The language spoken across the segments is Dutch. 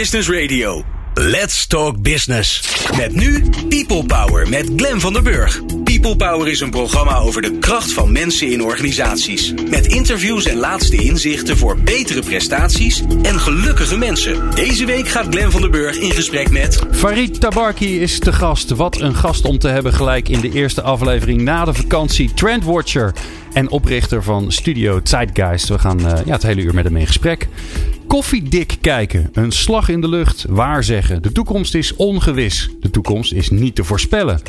Business Radio. Let's Talk Business. Met nu People Power met Glen van der Burg. People Power is een programma over de kracht van mensen in organisaties. Met interviews en laatste inzichten voor betere prestaties en gelukkige mensen. Deze week gaat Glen van der Burg in gesprek met. Farid Tabarki is te gast. Wat een gast om te hebben gelijk in de eerste aflevering na de vakantie. Trendwatcher en oprichter van Studio Zeitgeist. We gaan uh, ja, het hele uur met hem in gesprek. Koffiedik kijken. Een slag in de lucht. Waarzeggen. De toekomst is ongewis. De toekomst is niet te voorspellen.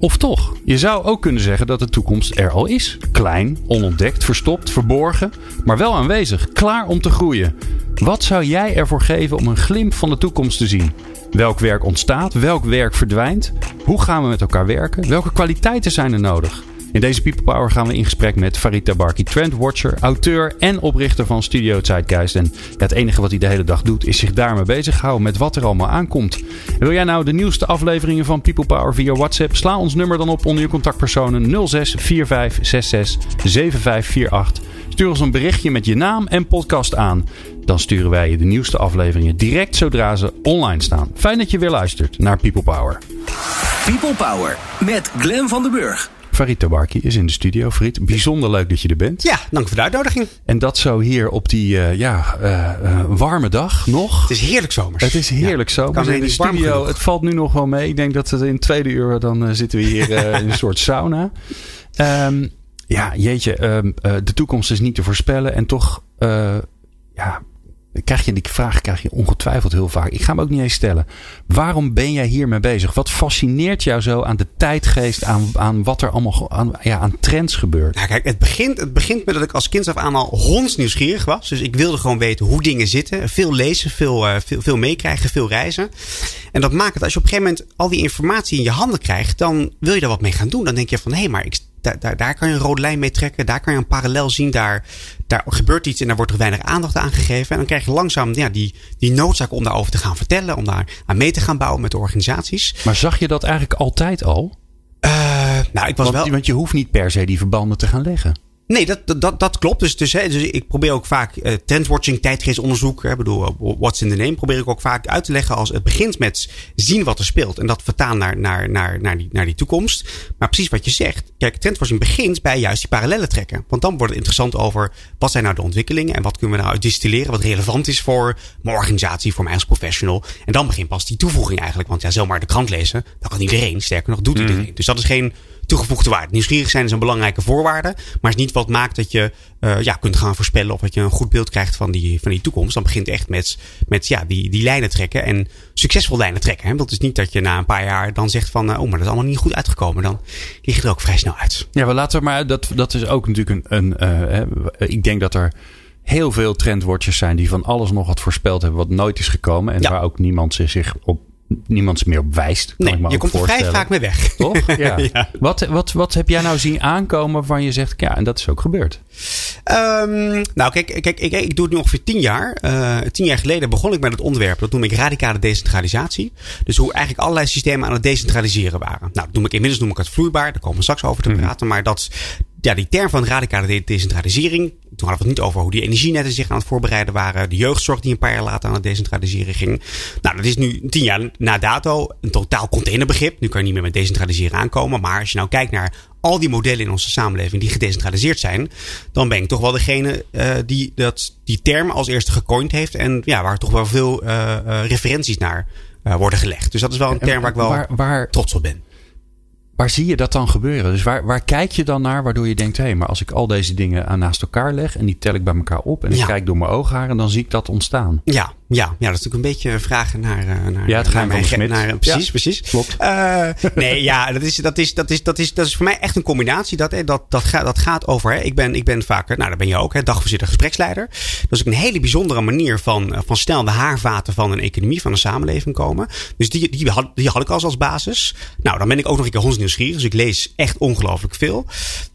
Of toch? Je zou ook kunnen zeggen dat de toekomst er al is. Klein, onontdekt, verstopt, verborgen, maar wel aanwezig, klaar om te groeien. Wat zou jij ervoor geven om een glimp van de toekomst te zien? Welk werk ontstaat? Welk werk verdwijnt? Hoe gaan we met elkaar werken? Welke kwaliteiten zijn er nodig? In deze People Power gaan we in gesprek met Farid Tabarki, trendwatcher, auteur en oprichter van Studio Zeitgeist. En het enige wat hij de hele dag doet is zich daarmee bezighouden met wat er allemaal aankomt. wil jij nou de nieuwste afleveringen van People Power via WhatsApp? Sla ons nummer dan op onder je contactpersonen 06 45 66 7548. Stuur ons een berichtje met je naam en podcast aan. Dan sturen wij je de nieuwste afleveringen direct zodra ze online staan. Fijn dat je weer luistert naar People Power. People Power met Glen van den Burg. Farid Tabarki is in de studio. Farid, bijzonder leuk dat je er bent. Ja, dank voor de uitnodiging. En dat zo hier op die uh, ja, uh, warme dag nog. Het is heerlijk zomers. Het is heerlijk ja, zomers. In de studio, het valt nu nog wel mee. Ik denk dat het in tweede uur, dan zitten we hier in een soort sauna. Um, ja, jeetje, um, de toekomst is niet te voorspellen. En toch, ja, krijg je die vraag krijg je ongetwijfeld heel vaak. Ik ga hem ook niet eens stellen. Waarom ben jij hiermee bezig? Wat fascineert jou zo aan de tijdgeest, aan, aan wat er allemaal aan, ja, aan trends gebeurt? Nou, kijk, het begint, het begint met dat ik als kind af aan al hondsnieuwsgierig was. Dus ik wilde gewoon weten hoe dingen zitten. Veel lezen, veel, uh, veel, veel meekrijgen, veel reizen. En dat maakt het als je op een gegeven moment al die informatie in je handen krijgt, dan wil je daar wat mee gaan doen. Dan denk je van hé, hey, maar ik daar, daar, daar kan je een rode lijn mee trekken. Daar kan je een parallel zien. Daar, daar gebeurt iets en daar wordt er weinig aandacht aan gegeven. En dan krijg je langzaam ja, die, die noodzaak om daarover te gaan vertellen. Om daar aan mee te gaan bouwen met de organisaties. Maar zag je dat eigenlijk altijd al? Uh, nou, ik was want, wel... want je hoeft niet per se die verbanden te gaan leggen. Nee, dat, dat, dat klopt. Dus, dus, hè, dus ik probeer ook vaak uh, trendwatching, tijdgeestonderzoek, Ik bedoel, what's in the name, probeer ik ook vaak uit te leggen als het begint met zien wat er speelt en dat vertaan naar, naar, naar, naar, die, naar die toekomst. Maar precies wat je zegt. Kijk, trendwatching begint bij juist die parallellen trekken. Want dan wordt het interessant over wat zijn nou de ontwikkelingen en wat kunnen we nou uit distilleren wat relevant is voor mijn organisatie, voor mij als professional. En dan begint pas die toevoeging eigenlijk. Want ja, zomaar de krant lezen, dat kan iedereen. Sterker nog, doet iedereen. Mm. Dus dat is geen toegevoegde waarde. Nieuwsgierig zijn is een belangrijke voorwaarde. Maar is niet wat maakt dat je uh, ja, kunt gaan voorspellen of dat je een goed beeld krijgt van die, van die toekomst. Dan begint echt met, met ja, die, die lijnen trekken en succesvol lijnen trekken. Hè? Dat is niet dat je na een paar jaar dan zegt van, uh, oh, maar dat is allemaal niet goed uitgekomen. Dan lig je er ook vrij snel uit. Ja, maar laten we maar, dat, dat is ook natuurlijk een, een uh, ik denk dat er heel veel trendwatchers zijn die van alles nog wat voorspeld hebben wat nooit is gekomen. En ja. waar ook niemand zich op niemand meer op wijst. Nee, je komt er vrij vaak mee weg. Toch? Ja. ja. Wat, wat, wat heb jij nou zien aankomen waarvan je zegt, ja, en dat is ook gebeurd? Um, nou, kijk, kijk ik, ik doe het nu ongeveer tien jaar. Uh, tien jaar geleden begon ik met het onderwerp. Dat noem ik radicale decentralisatie. Dus hoe eigenlijk allerlei systemen aan het decentraliseren waren. Nou, noem ik, inmiddels noem ik het vloeibaar. Daar komen we straks over te mhm. praten. Maar dat, ja, die term van radicale decentralisering. Toen hadden we het niet over hoe die energienetten zich aan het voorbereiden waren. De jeugdzorg die een paar jaar later aan het decentraliseren ging. Nou, dat is nu tien jaar na dato een totaal containerbegrip. Nu kan je niet meer met decentraliseren aankomen. Maar als je nou kijkt naar al die modellen in onze samenleving die gedecentraliseerd zijn, dan ben ik toch wel degene uh, die dat, die term als eerste gecoind heeft. En ja, waar toch wel veel uh, uh, referenties naar worden gelegd. Dus dat is wel een term waar ik wel waar, waar, trots op ben. Waar zie je dat dan gebeuren? Dus waar, waar kijk je dan naar waardoor je denkt: hé, hey, maar als ik al deze dingen aan naast elkaar leg en die tel ik bij elkaar op en ik kijk door mijn oogharen, dan zie ik dat ontstaan. Ja, ja, ja, dat is natuurlijk een beetje vragen naar, uh, naar, ja, het naar mijn van naar, Precies, ja, precies. Klopt. Uh, nee, ja, dat is, dat, is, dat, is, dat, is, dat is voor mij echt een combinatie. Dat, dat, dat, gaat, dat gaat over. Hè. Ik, ben, ik ben vaker, nou, dat ben je ook, hè, dagvoorzitter, gespreksleider. Dat is ook een hele bijzondere manier van, van snel de haarvaten van een economie, van een samenleving komen. Dus die, die, had, die had ik als als basis. Nou, dan ben ik ook nog een keer hondsnieuwsgierig. Dus ik lees echt ongelooflijk veel.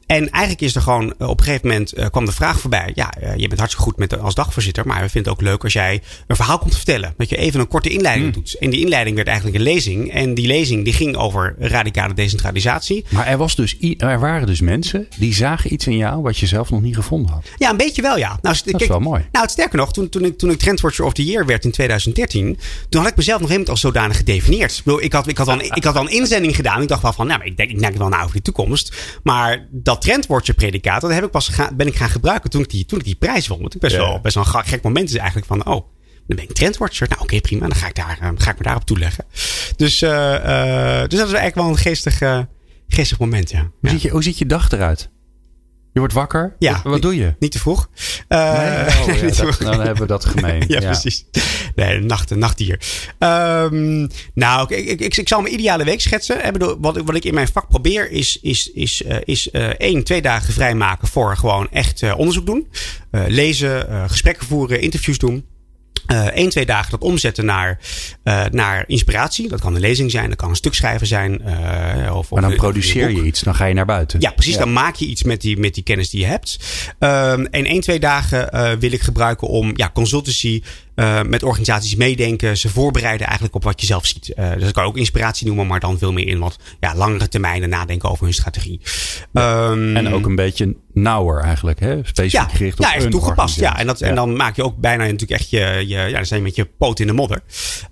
En eigenlijk is er gewoon op een gegeven moment kwam de vraag voorbij. Ja, je bent hartstikke goed met, als dagvoorzitter. Maar we vinden het ook leuk als jij een verhaal komt vertellen. Dat je even een korte inleiding mm. doet. En die inleiding werd eigenlijk een lezing. En die lezing die ging over radicale decentralisatie. Maar er, was dus, er waren dus mensen die zagen iets in jou wat je zelf nog niet gevonden had. Ja, een beetje wel ja. Nou, dat is wel mooi. Nou, het sterker nog, toen, toen, ik, toen ik Trendwatcher of the Year werd in 2013. Toen had ik mezelf nog helemaal als zodanig gedefinieerd. Ik, bedoel, ik, had, ik, had al, ik had een inzending gedaan. Ik dacht wel van, nou, ik denk, ik denk wel na over die toekomst. Maar dat Trendwatcher predicaat, dat heb ik pas ben ik gaan gebruiken toen ik die, toen ik die prijs won. Want ik best, wel, best wel een gek moment is eigenlijk van, oh, dan ben ik trendwatcher. Nou, oké, prima. Dan ga ik, daar, uh, ga ik me daarop toeleggen. Dus, uh, uh, dus dat is eigenlijk wel een geestig, geestig moment, ja. Hoe, Ziet je, hoe ziet je dag eruit? Je wordt wakker? Ja. Wat doe je? Niet te vroeg. nee, oh, dan hebben we dat gemeen. ja, precies. Nee, nacht, nachtdier. Um, nou, ik, ik, ik, ik, zal mijn ideale week schetsen. Wat, wat ik in mijn vak probeer is, is, is, is één, twee dagen vrijmaken voor gewoon echt onderzoek doen. lezen, gesprekken voeren, interviews doen. Uh, één, twee dagen dat omzetten naar, uh, naar inspiratie. Dat kan een lezing zijn, dat kan een stuk schrijven zijn. Uh, of, maar dan produceer je iets, dan ga je naar buiten. Ja, precies. Dan maak je iets met die, met die kennis die je hebt. Um, en één, twee dagen wil ik gebruiken om ja, consultancy uh, met organisaties meedenken, ze voorbereiden eigenlijk op wat je zelf ziet. Uh, dus dat kan ook inspiratie noemen, maar dan veel meer in wat ja, langere termijnen nadenken over hun strategie. Um, en ook een beetje nauwer eigenlijk, hè? specifiek ja, gericht op ja, echt toegepast. Ja, en, dat, en dan maak je ook bijna natuurlijk echt je, je ja, dan zijn je met je poot in de modder.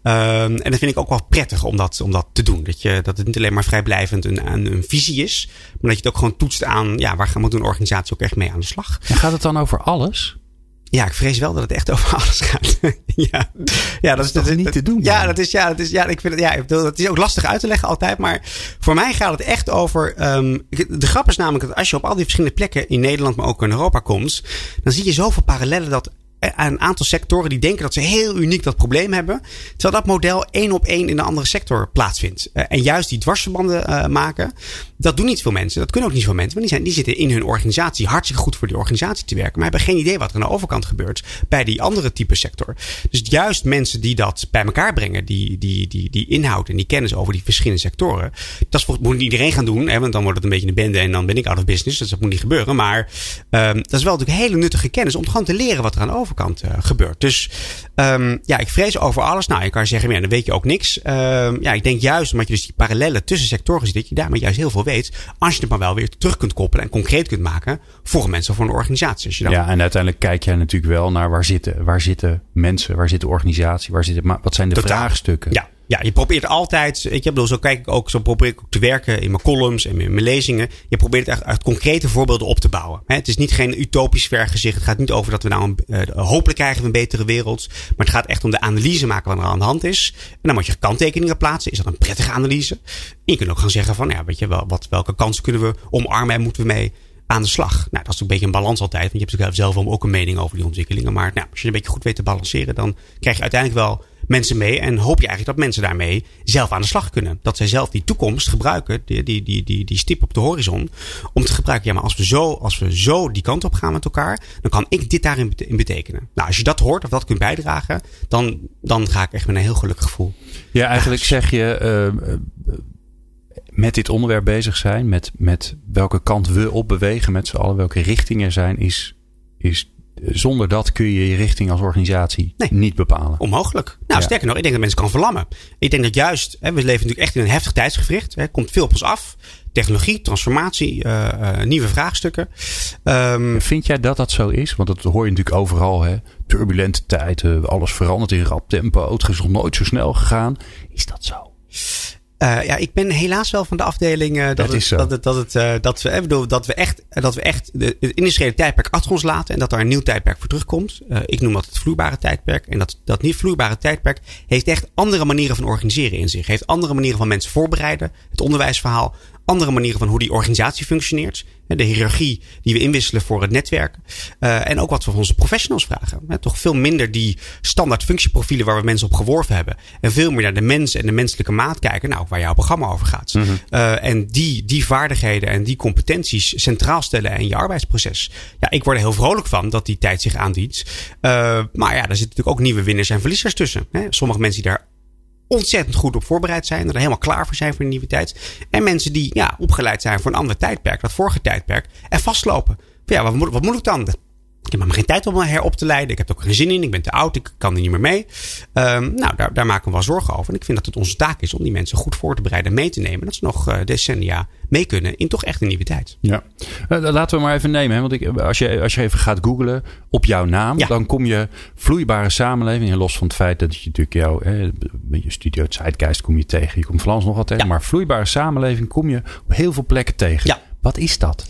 Um, en dat vind ik ook wel prettig om dat, om dat te doen. Dat, je, dat het niet alleen maar vrijblijvend een, een, een visie is, maar dat je het ook gewoon toetst aan, ja, waar gaan we een organisatie ook echt mee aan de slag. En gaat het dan over alles? Ja, ik vrees wel dat het echt over alles gaat. ja. ja, dat is, dat is niet te doen. Ja, dat is, ja, dat is, ja, ik vind het, ja, dat is ook lastig uit te leggen altijd. Maar voor mij gaat het echt over. Um, de grap is namelijk dat als je op al die verschillende plekken in Nederland, maar ook in Europa komt, dan zie je zoveel parallellen dat een aantal sectoren die denken dat ze heel uniek dat probleem hebben. Terwijl dat model één op één in een andere sector plaatsvindt. Uh, en juist die dwarsverbanden uh, maken, dat doen niet veel mensen. Dat kunnen ook niet veel mensen. Want die, zijn, die zitten in hun organisatie hartstikke goed voor die organisatie te werken. Maar hebben geen idee wat er aan de overkant gebeurt bij die andere type sector. Dus juist mensen die dat bij elkaar brengen, die, die, die, die inhoud en die kennis over die verschillende sectoren. Dat moet niet iedereen gaan doen, hè, want dan wordt het een beetje een bende en dan ben ik out of business. Dus dat moet niet gebeuren. Maar um, dat is wel natuurlijk hele nuttige kennis om gewoon te leren wat er aan de overkant uh, gebeurt. Dus um, ja, ik vrees over alles. Nou, je kan zeggen, ja, dan weet je ook niks. Um, ja, ik denk juist omdat je dus die parallellen tussen sectoren ziet, dat je daarmee juist heel veel weet. Als je het maar wel weer terug kunt koppelen en concreet kunt maken voor mensen of voor een organisatie. Als je dan... Ja, en uiteindelijk kijk jij natuurlijk wel naar waar zitten, waar zitten mensen, waar zit de organisatie, waar zitten, wat zijn de vraagstukken? Ja, ja, je probeert altijd, ik bedoel, zo kijk ik ook, zo probeer ik ook te werken in mijn columns en in mijn lezingen. Je probeert echt uit concrete voorbeelden op te bouwen. Het is niet geen utopisch vergezicht. Het gaat niet over dat we nou een, uh, hopelijk krijgen we een betere wereld. Maar het gaat echt om de analyse maken wat er aan de hand is. En dan moet je kanttekeningen plaatsen. Is dat een prettige analyse? En je kunt ook gaan zeggen van, ja, weet je wel, wat, welke kansen kunnen we omarmen en moeten we mee aan de slag. Nou, dat is een beetje een balans altijd. Want je hebt natuurlijk zelf ook een mening over die ontwikkelingen. Maar nou, als je een beetje goed weet te balanceren, dan krijg je uiteindelijk wel mensen mee. En hoop je eigenlijk dat mensen daarmee zelf aan de slag kunnen. Dat zij zelf die toekomst gebruiken, die, die, die, die, die stip op de horizon. Om te gebruiken, ja, maar als we, zo, als we zo die kant op gaan met elkaar, dan kan ik dit daarin betekenen. Nou, als je dat hoort of dat kunt bijdragen, dan, dan ga ik echt met een heel gelukkig gevoel. Ja, eigenlijk zeg je. Uh, met dit onderwerp bezig zijn, met, met welke kant we op bewegen met z'n allen, welke richting er zijn, is, is zonder dat kun je je richting als organisatie nee. niet bepalen. Onmogelijk. Nou, sterker nog, ik denk dat mensen kan verlammen. Ik denk dat juist, hè, we leven natuurlijk echt in een heftig tijdsgevricht. Er komt veel op ons af. Technologie, transformatie, uh, uh, nieuwe vraagstukken. Um, Vind jij dat dat zo is? Want dat hoor je natuurlijk overal. Hè? Turbulente tijden, alles verandert in rap tempo. Het is nog nooit zo snel gegaan. Is dat zo? Uh, ja, ik ben helaas wel van de afdeling uh, dat, dat, het, dat, het, dat, het, uh, dat, we, bedoel, dat we echt, dat we echt de, het industriële tijdperk achter ons laten en dat er een nieuw tijdperk voor terugkomt. ik noem dat het vloeibare tijdperk. En dat, dat niet vloeibare tijdperk heeft echt andere manieren van organiseren in zich. Heeft andere manieren van mensen voorbereiden. Het onderwijsverhaal andere manieren van hoe die organisatie functioneert. De hiërarchie die we inwisselen voor het netwerk. Uh, en ook wat we van onze professionals vragen. Toch veel minder die standaard functieprofielen waar we mensen op geworven hebben. En veel meer naar de mens en de menselijke maat kijken. Nou, waar jouw programma over gaat. Mm -hmm. uh, en die, die vaardigheden en die competenties centraal stellen in je arbeidsproces. Ja, ik word er heel vrolijk van dat die tijd zich aandient. Uh, maar ja, daar zitten natuurlijk ook nieuwe winnaars en verliezers tussen. Sommige mensen die daar ontzettend goed op voorbereid zijn. Er helemaal klaar voor zijn voor de nieuwe tijd. En mensen die ja, opgeleid zijn voor een ander tijdperk, dat vorige tijdperk. En vastlopen. Ja, wat moet, wat moet ik dan? Ik heb maar geen tijd om me herop te leiden. Ik heb er ook geen zin in. Ik ben te oud. Ik kan er niet meer mee. Um, nou, daar, daar maken we wel zorgen over. En ik vind dat het onze taak is om die mensen goed voor te bereiden en mee te nemen. Dat ze nog uh, decennia mee kunnen in toch echt een nieuwe tijd. Ja, uh, laten we maar even nemen. Hè? Want ik, als, je, als je even gaat googlen op jouw naam, ja. dan kom je vloeibare samenleving. En los van het feit dat je natuurlijk jouw hè, je studio Zeitgeist kom je tegen. Je komt nog wat tegen. Ja. Maar vloeibare samenleving kom je op heel veel plekken tegen. Ja. Wat is dat?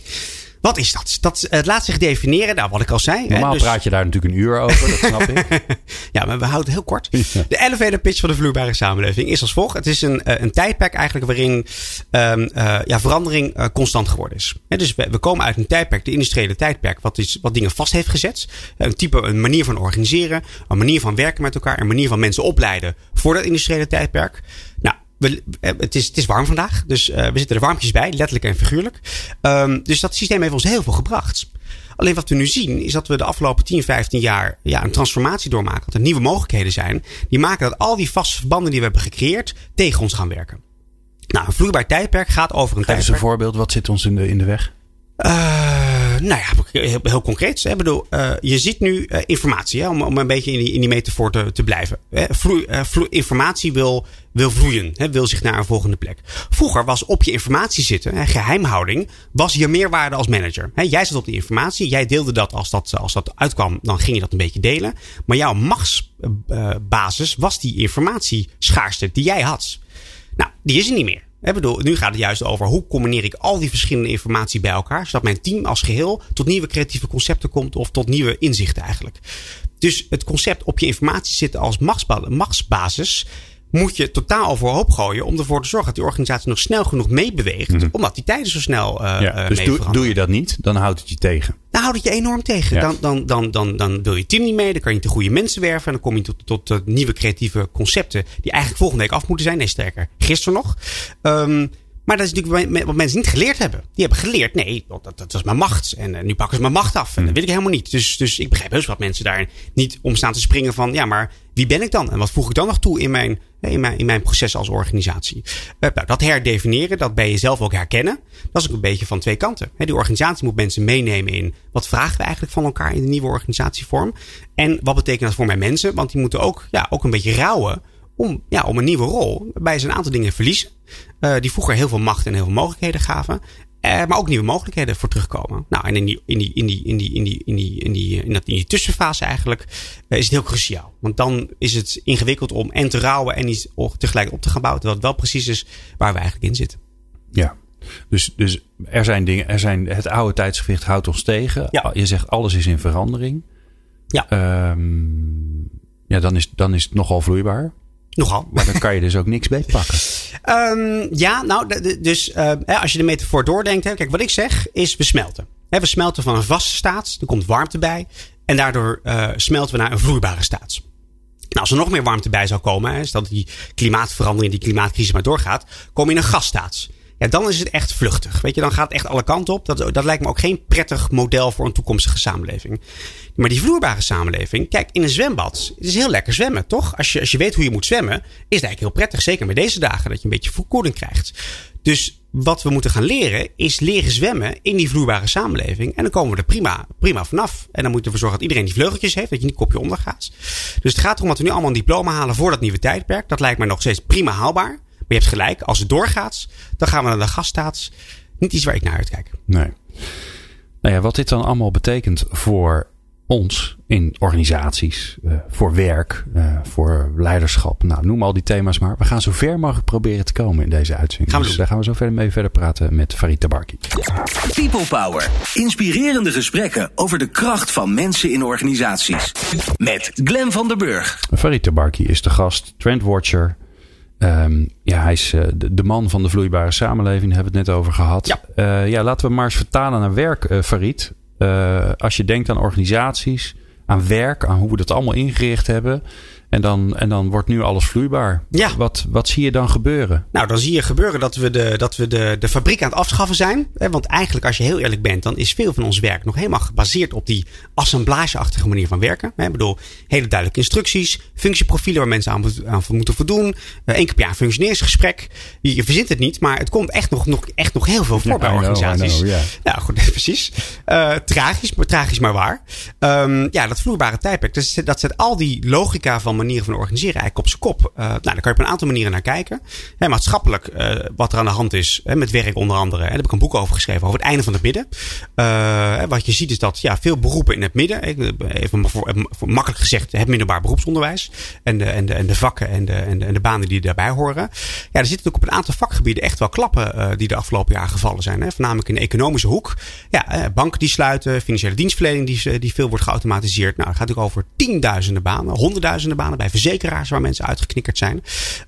Wat is dat? Dat het laat zich definiëren. Nou, wat ik al zei. Normaal hè, dus... praat je daar natuurlijk een uur over, dat snap ik. ja, maar we houden het heel kort. De elevator pitch van de vloeibare samenleving is als volgt. Het is een, een tijdperk eigenlijk waarin um, uh, ja, verandering uh, constant geworden is. He, dus we, we, komen uit een tijdperk, de industriële tijdperk, wat, is, wat dingen vast heeft gezet. Een type, een manier van organiseren, een manier van werken met elkaar, een manier van mensen opleiden voor dat industriële tijdperk. Nou, we, het, is, het is warm vandaag, dus uh, we zitten er warmpjes bij, letterlijk en figuurlijk. Um, dus dat systeem heeft ons heel veel gebracht. Alleen wat we nu zien, is dat we de afgelopen 10, 15 jaar ja, een transformatie doormaken. Dat er nieuwe mogelijkheden zijn. Die maken dat al die vaste verbanden die we hebben gecreëerd tegen ons gaan werken. Nou, een vloeibaar tijdperk gaat over een Geef tijdperk. eens een voorbeeld, wat zit ons in de, in de weg? Uh, nou ja, heel, heel concreet. Bedoel, uh, je ziet nu uh, informatie, hè, om, om een beetje in die, in die metafoor te, te blijven. Vloei, informatie wil, wil vloeien, hè, wil zich naar een volgende plek. Vroeger was op je informatie zitten, hè, geheimhouding, was je meerwaarde als manager. Hè, jij zat op die informatie, jij deelde dat als, dat als dat uitkwam, dan ging je dat een beetje delen. Maar jouw machtsbasis was die informatieschaarste die jij had. Nou, die is er niet meer. Nu gaat het juist over hoe combineer ik al die verschillende informatie bij elkaar, zodat mijn team als geheel tot nieuwe creatieve concepten komt of tot nieuwe inzichten eigenlijk. Dus het concept op je informatie zitten als machtsbasis moet je totaal overhoop gooien om ervoor te zorgen dat die organisatie nog snel genoeg meebeweegt, mm -hmm. omdat die tijden zo snel uh, ja, Dus doe, doe, je dat niet, dan houdt het je tegen. Dan houdt het je enorm tegen. Ja. Dan, dan, dan, dan, dan wil je team niet mee, dan kan je niet de goede mensen werven en dan kom je tot, tot, tot nieuwe creatieve concepten die eigenlijk volgende week af moeten zijn. Nee, sterker, gisteren nog. Um, maar dat is natuurlijk wat mensen niet geleerd hebben. Die hebben geleerd, nee, dat, dat, was mijn macht. En uh, nu pakken ze mijn macht af. En dat wil ik helemaal niet. Dus, dus ik begrijp heus wat mensen daar niet om staan te springen van, ja, maar wie ben ik dan? En wat voeg ik dan nog toe in mijn, in mijn, in mijn proces als organisatie? Uh, nou, dat herdefiniëren, dat bij jezelf ook herkennen, dat is ook een beetje van twee kanten. Die organisatie moet mensen meenemen in wat vragen we eigenlijk van elkaar in de nieuwe organisatievorm. En wat betekent dat voor mijn mensen? Want die moeten ook, ja, ook een beetje rouwen om, ja, om een nieuwe rol. Waarbij ze een aantal dingen verliezen. Uh, die vroeger heel veel macht en heel veel mogelijkheden gaven. Uh, maar ook nieuwe mogelijkheden voor terugkomen. Nou, en in die, in die, in die, in die, in die, in die, in die, in die tussenfase eigenlijk uh, is het heel cruciaal. Want dan is het ingewikkeld om en te rouwen en iets tegelijk op te gaan bouwen. Terwijl het wel precies is waar we eigenlijk in zitten. Ja. Dus, dus er zijn dingen, er zijn, het oude tijdsgewicht houdt ons tegen. Ja. Je zegt alles is in verandering. Ja. Um, ja, dan is, dan is het nogal vloeibaar. Nogal. Maar dan kan je dus ook niks beetpakken. Um, ja, nou, dus uh, als je de metafoor doordenkt. Hè, kijk, wat ik zeg is we smelten. Hè, we smelten van een vaste staat. Er komt warmte bij. En daardoor uh, smelten we naar een vloeibare staat. Nou, als er nog meer warmte bij zou komen, hè, dat die klimaatverandering, die klimaatcrisis maar doorgaat, kom je in een gasstaat. Ja, dan is het echt vluchtig. Weet je, dan gaat het echt alle kanten op. Dat, dat lijkt me ook geen prettig model voor een toekomstige samenleving. Maar die vloeibare samenleving, kijk, in een zwembad, het is heel lekker zwemmen, toch? Als je, als je weet hoe je moet zwemmen, is het eigenlijk heel prettig. Zeker met deze dagen, dat je een beetje verkoeling krijgt. Dus wat we moeten gaan leren, is leren zwemmen in die vloeibare samenleving. En dan komen we er prima, prima vanaf. En dan moeten we zorgen dat iedereen die vleugeltjes heeft, dat je niet kopje onder gaat. Dus het gaat erom dat we nu allemaal een diploma halen voor dat nieuwe tijdperk. Dat lijkt mij nog steeds prima haalbaar. Maar je hebt gelijk, als het doorgaat, dan gaan we naar de gaststaat. Niet iets waar ik naar uitkijk. Nee. Nou ja, wat dit dan allemaal betekent voor ons in organisaties, uh, voor werk, uh, voor leiderschap. Nou, noem al die thema's maar. We gaan zo ver mogelijk proberen te komen in deze uitzending. Gaan we dus daar gaan we zo verder mee verder praten met Farid Tabarki. People Power. Inspirerende gesprekken over de kracht van mensen in organisaties. Met Glen van der Burg. Farid Tabarki is de gast, trendwatcher. Um, ja, hij is uh, de, de, man van de vloeibare samenleving, daar hebben we het net over gehad. Ja, uh, ja laten we maar eens vertalen naar werk, uh, Farid. als je denkt aan organisaties, aan werk, aan hoe we dat allemaal ingericht hebben. En dan, en dan wordt nu alles vloeibaar. Ja. Wat, wat zie je dan gebeuren? Nou, dan zie je gebeuren dat we de, dat we de, de fabriek aan het afschaffen zijn. Want eigenlijk, als je heel eerlijk bent, dan is veel van ons werk nog helemaal gebaseerd op die assemblageachtige manier van werken. Ik bedoel, hele duidelijke instructies, functieprofielen waar mensen aan, aan moeten voldoen. Eén keer per jaar een functioneringsgesprek. Je, verzint het niet, maar het komt echt nog, nog, echt nog heel veel voor bij organisaties. Know, Ja, goed, precies. Uh, tragisch, maar tragisch maar waar. Um, ja, dat vloeibare tijdperk, dus dat zet al die logica van manieren van organiseren eigenlijk op zijn kop. Uh, nou, daar kan je op een aantal manieren naar kijken. Hè, maatschappelijk, uh, wat er aan de hand is, hè, met werk onder andere. Hè, daar heb ik een boek over geschreven, over het einde van het midden. wat je ziet is dat ja, veel beroepen in het midden, even voor, voor, makkelijk gezegd, het middelbaar beroepsonderwijs. En de, en de, en de vakken en de, en de, en de banen die daarbij horen. Ja, er zitten ook op een aantal vakgebieden echt wel klappen die de afgelopen jaren gevallen zijn. Hè. Voornamelijk in de economische hoek. Ja, banken die sluiten, financiële dienstverlening die, die veel wordt geautomatiseerd. Nou, het gaat natuurlijk over tienduizenden banen, honderdduizenden banen bij verzekeraars waar mensen uitgeknikkerd zijn.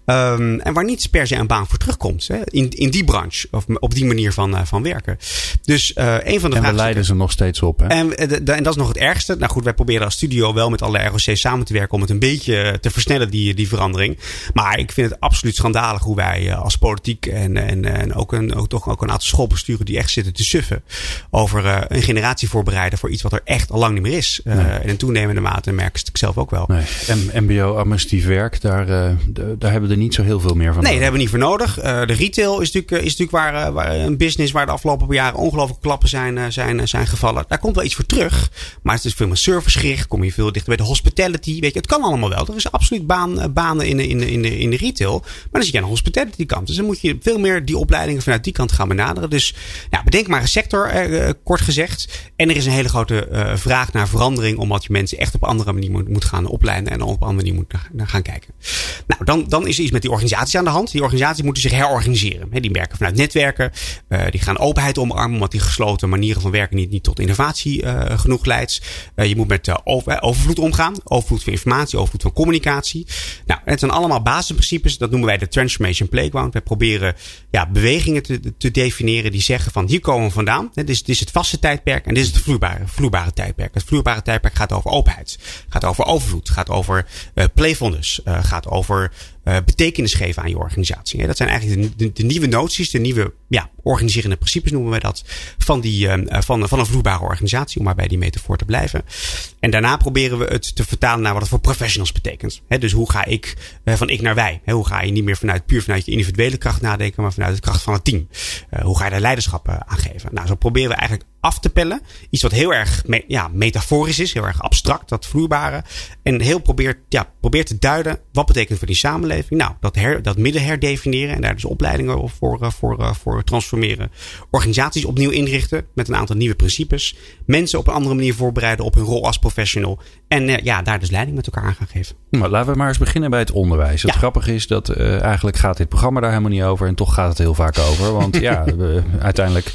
Um, en waar niet per se een baan voor terugkomt. Hè, in, in die branche of op die manier van, uh, van werken. Dus uh, een van de En we leiden ze nog steeds op. Hè? En, en, dat is nog het ergste. Nou goed, wij proberen als studio wel met alle ROC's samen te werken om het een beetje te versnellen, die, die verandering. Maar ik vind het absoluut schandalig hoe wij uh, als politiek en, en, en ook, een, ook toch ook een aantal schoolbesturen die echt zitten te suffen over een generatie voorbereiden voor iets wat er echt al lang niet meer is. Nee. En in toenemende mate merk ik zelf ook wel. Nee. MBO administratief werk, daar, uh, daar hebben we er niet zo heel veel meer van. Nee, daar hebben we niet voor nodig. Uh, de retail is natuurlijk, is natuurlijk waar, waar, een business waar de afgelopen jaren ongelooflijke klappen zijn, zijn, zijn gevallen. Daar komt wel iets voor terug. Maar het is veel meer servicegericht. Kom je veel dichter bij de hospitality. Weet je, het kan allemaal wel. Er is absoluut baan, banen in de, in, de, in, de, in de retail. Maar dan zit je aan de hospitality kant. Dus dan moet je veel meer die opleidingen vanuit die kant gaan benaderen. Dus ja, bedenk maar een sector, kort gezegd. En er is een hele grote vraag naar verandering. Omdat je mensen echt op een andere manier moet, moet gaan opleiden. En op andere manier moet naar gaan kijken. Nou, dan, dan is er iets met die organisaties aan de hand. Die organisaties moeten zich herorganiseren. die werken vanuit netwerken. Uh, die gaan openheid omarmen, omdat die gesloten manieren van werken niet, niet tot innovatie uh, genoeg leidt. Uh, je moet met over, overvloed omgaan. Overvloed van informatie, overvloed van communicatie. Nou, het zijn allemaal basisprincipes. Dat noemen wij de Transformation Playground. Wij proberen ja, bewegingen te, te definiëren die zeggen van hier komen we vandaan. Dit is, dit is het vaste tijdperk en dit is het vloeibare, vloeibare tijdperk. Het vloeibare tijdperk gaat over openheid. Gaat over overvloed. Gaat over playfulness. gaat over uh, betekenis geven aan je organisatie. Dat zijn eigenlijk de, de, nieuwe noties, de nieuwe ja, organiserende principes noemen wij dat, van, die, van, van een vloeibare organisatie, om maar bij die metafoor te blijven. En daarna proberen we het te vertalen naar wat het voor professionals betekent. Dus hoe ga ik van ik naar wij? Hoe ga je niet meer vanuit, puur vanuit je individuele kracht nadenken, maar vanuit de kracht van het team? hoe ga je daar leiderschap aan geven? Nou, zo proberen we eigenlijk af te pellen. Iets wat heel erg me, ja, metaforisch is, heel erg abstract, dat vloeibare. En heel probeert, ja, probeert te duiden wat betekent voor die samenleving. Nou, dat, her, dat midden herdefiniëren en daar dus opleidingen voor, voor, voor transformeren. Organisaties opnieuw inrichten met een aantal nieuwe principes. Mensen op een andere manier voorbereiden op hun rol als professional. En ja, daar dus leiding met elkaar aan gaan geven. Maar laten we maar eens beginnen bij het onderwijs. Het ja. grappige is dat uh, eigenlijk gaat dit programma daar helemaal niet over. En toch gaat het heel vaak over. Want ja, we, uiteindelijk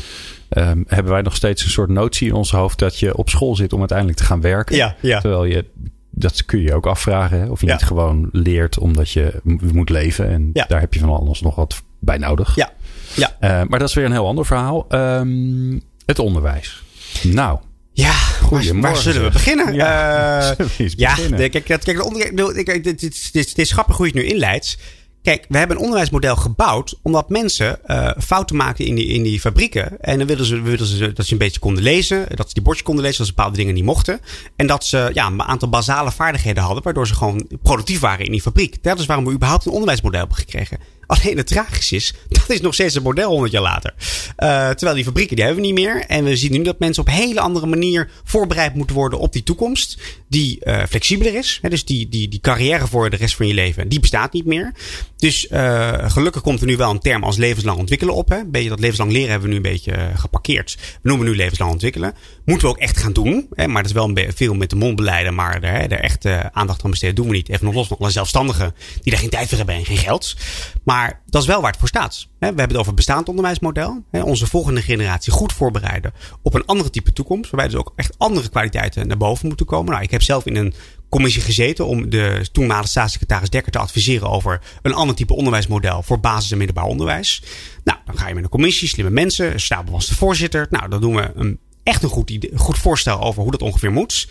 um, hebben wij nog steeds een soort notie in ons hoofd dat je op school zit om uiteindelijk te gaan werken. Ja, ja. Terwijl je, dat kun je ook afvragen. Hè? Of je Ja. niet gewoon leert omdat je moet leven. En daar heb je van alles nog wat bij nodig. Ja, ja. Eh, maar dat is weer een heel ander verhaal. Ehm, het onderwijs. Nou, Ja, waar, Goedemorgen, waar zullen we beginnen? Ja, zullen we ja, beginnen? kijk, kijk, dit is grappig hoe je het nu inleidt. Kijk, we hebben een onderwijsmodel gebouwd omdat mensen eh, fouten maakten in die, in die fabrieken. En dan wilden ze, wilden ze dat ze een beetje konden lezen, dat ze die bordjes konden lezen, dat ze bepaalde dingen niet mochten. En dat ze ja, een aantal basale vaardigheden hadden, waardoor ze gewoon productief waren in die fabriek. Dat is waarom we überhaupt een onderwijsmodel hebben gekregen. Alleen het tragisch is, dat is nog steeds een model 100 jaar later. Eh, terwijl die fabrieken, die hebben we niet meer. En we zien nu dat mensen op een hele andere manier voorbereid moeten worden op die toekomst. Die eh, flexibeler is. Dus die, die, die carrière voor de rest van je leven, die bestaat niet meer. Dus eh, gelukkig komt er nu wel een term als levenslang ontwikkelen op. Beetje dat levenslang leren hebben we nu een beetje geparkeerd. We noemen nu levenslang ontwikkelen. Moeten we ook echt gaan doen. Maar dat is wel een veel met de mond beleiden. Maar er, er echt aandacht aan besteden doen we niet. Even nog los van alle zelfstandigen die daar geen tijd voor hebben en geen geld. Maar dat is wel waar het voor staat. We hebben het over het bestaand onderwijsmodel. Onze volgende generatie goed voorbereiden op een andere type toekomst. Waarbij dus ook echt andere kwaliteiten naar boven moeten komen. Nou, ik heb zelf in een commissie gezeten om de toenmalige staatssecretaris Dekker te adviseren over een ander type onderwijsmodel voor basis- en middelbaar onderwijs. Nou, dan ga je met een commissie, slimme mensen, Stabel was de voorzitter. Nou, dan doen we een, echt een goed voorstel over hoe dat ongeveer moet.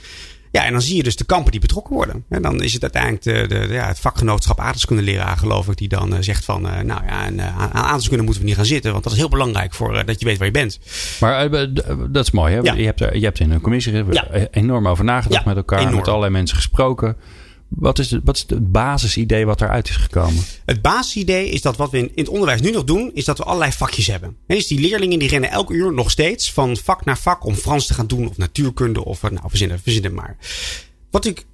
Ja, en dan zie je dus de kampen die betrokken worden. En dan is het uiteindelijk de, de, ja, het vakgenootschap aardrijkskundeleraar, geloof ik, die dan uh, zegt van, uh, nou ja, en, uh, aan aardrijkskunde moeten we niet gaan zitten, want dat is heel belangrijk voor dat je weet waar je bent. Maar dat is mooi, hè? Ja. Je, hebt er, je hebt in een commissie ja. enorm over nagedacht met elkaar, enorm. met allerlei mensen gesproken. Wat is, wat is het basisidee wat eruit is gekomen? Het basisidee is dat wat we in, het onderwijs nu nog doen, is dat we allerlei vakjes hebben. En dus die leerlingen die rennen elke uur nog steeds van vak naar vak om Frans te gaan doen of natuurkunde of nou, verzinnen, verzinnen maar. Wat ik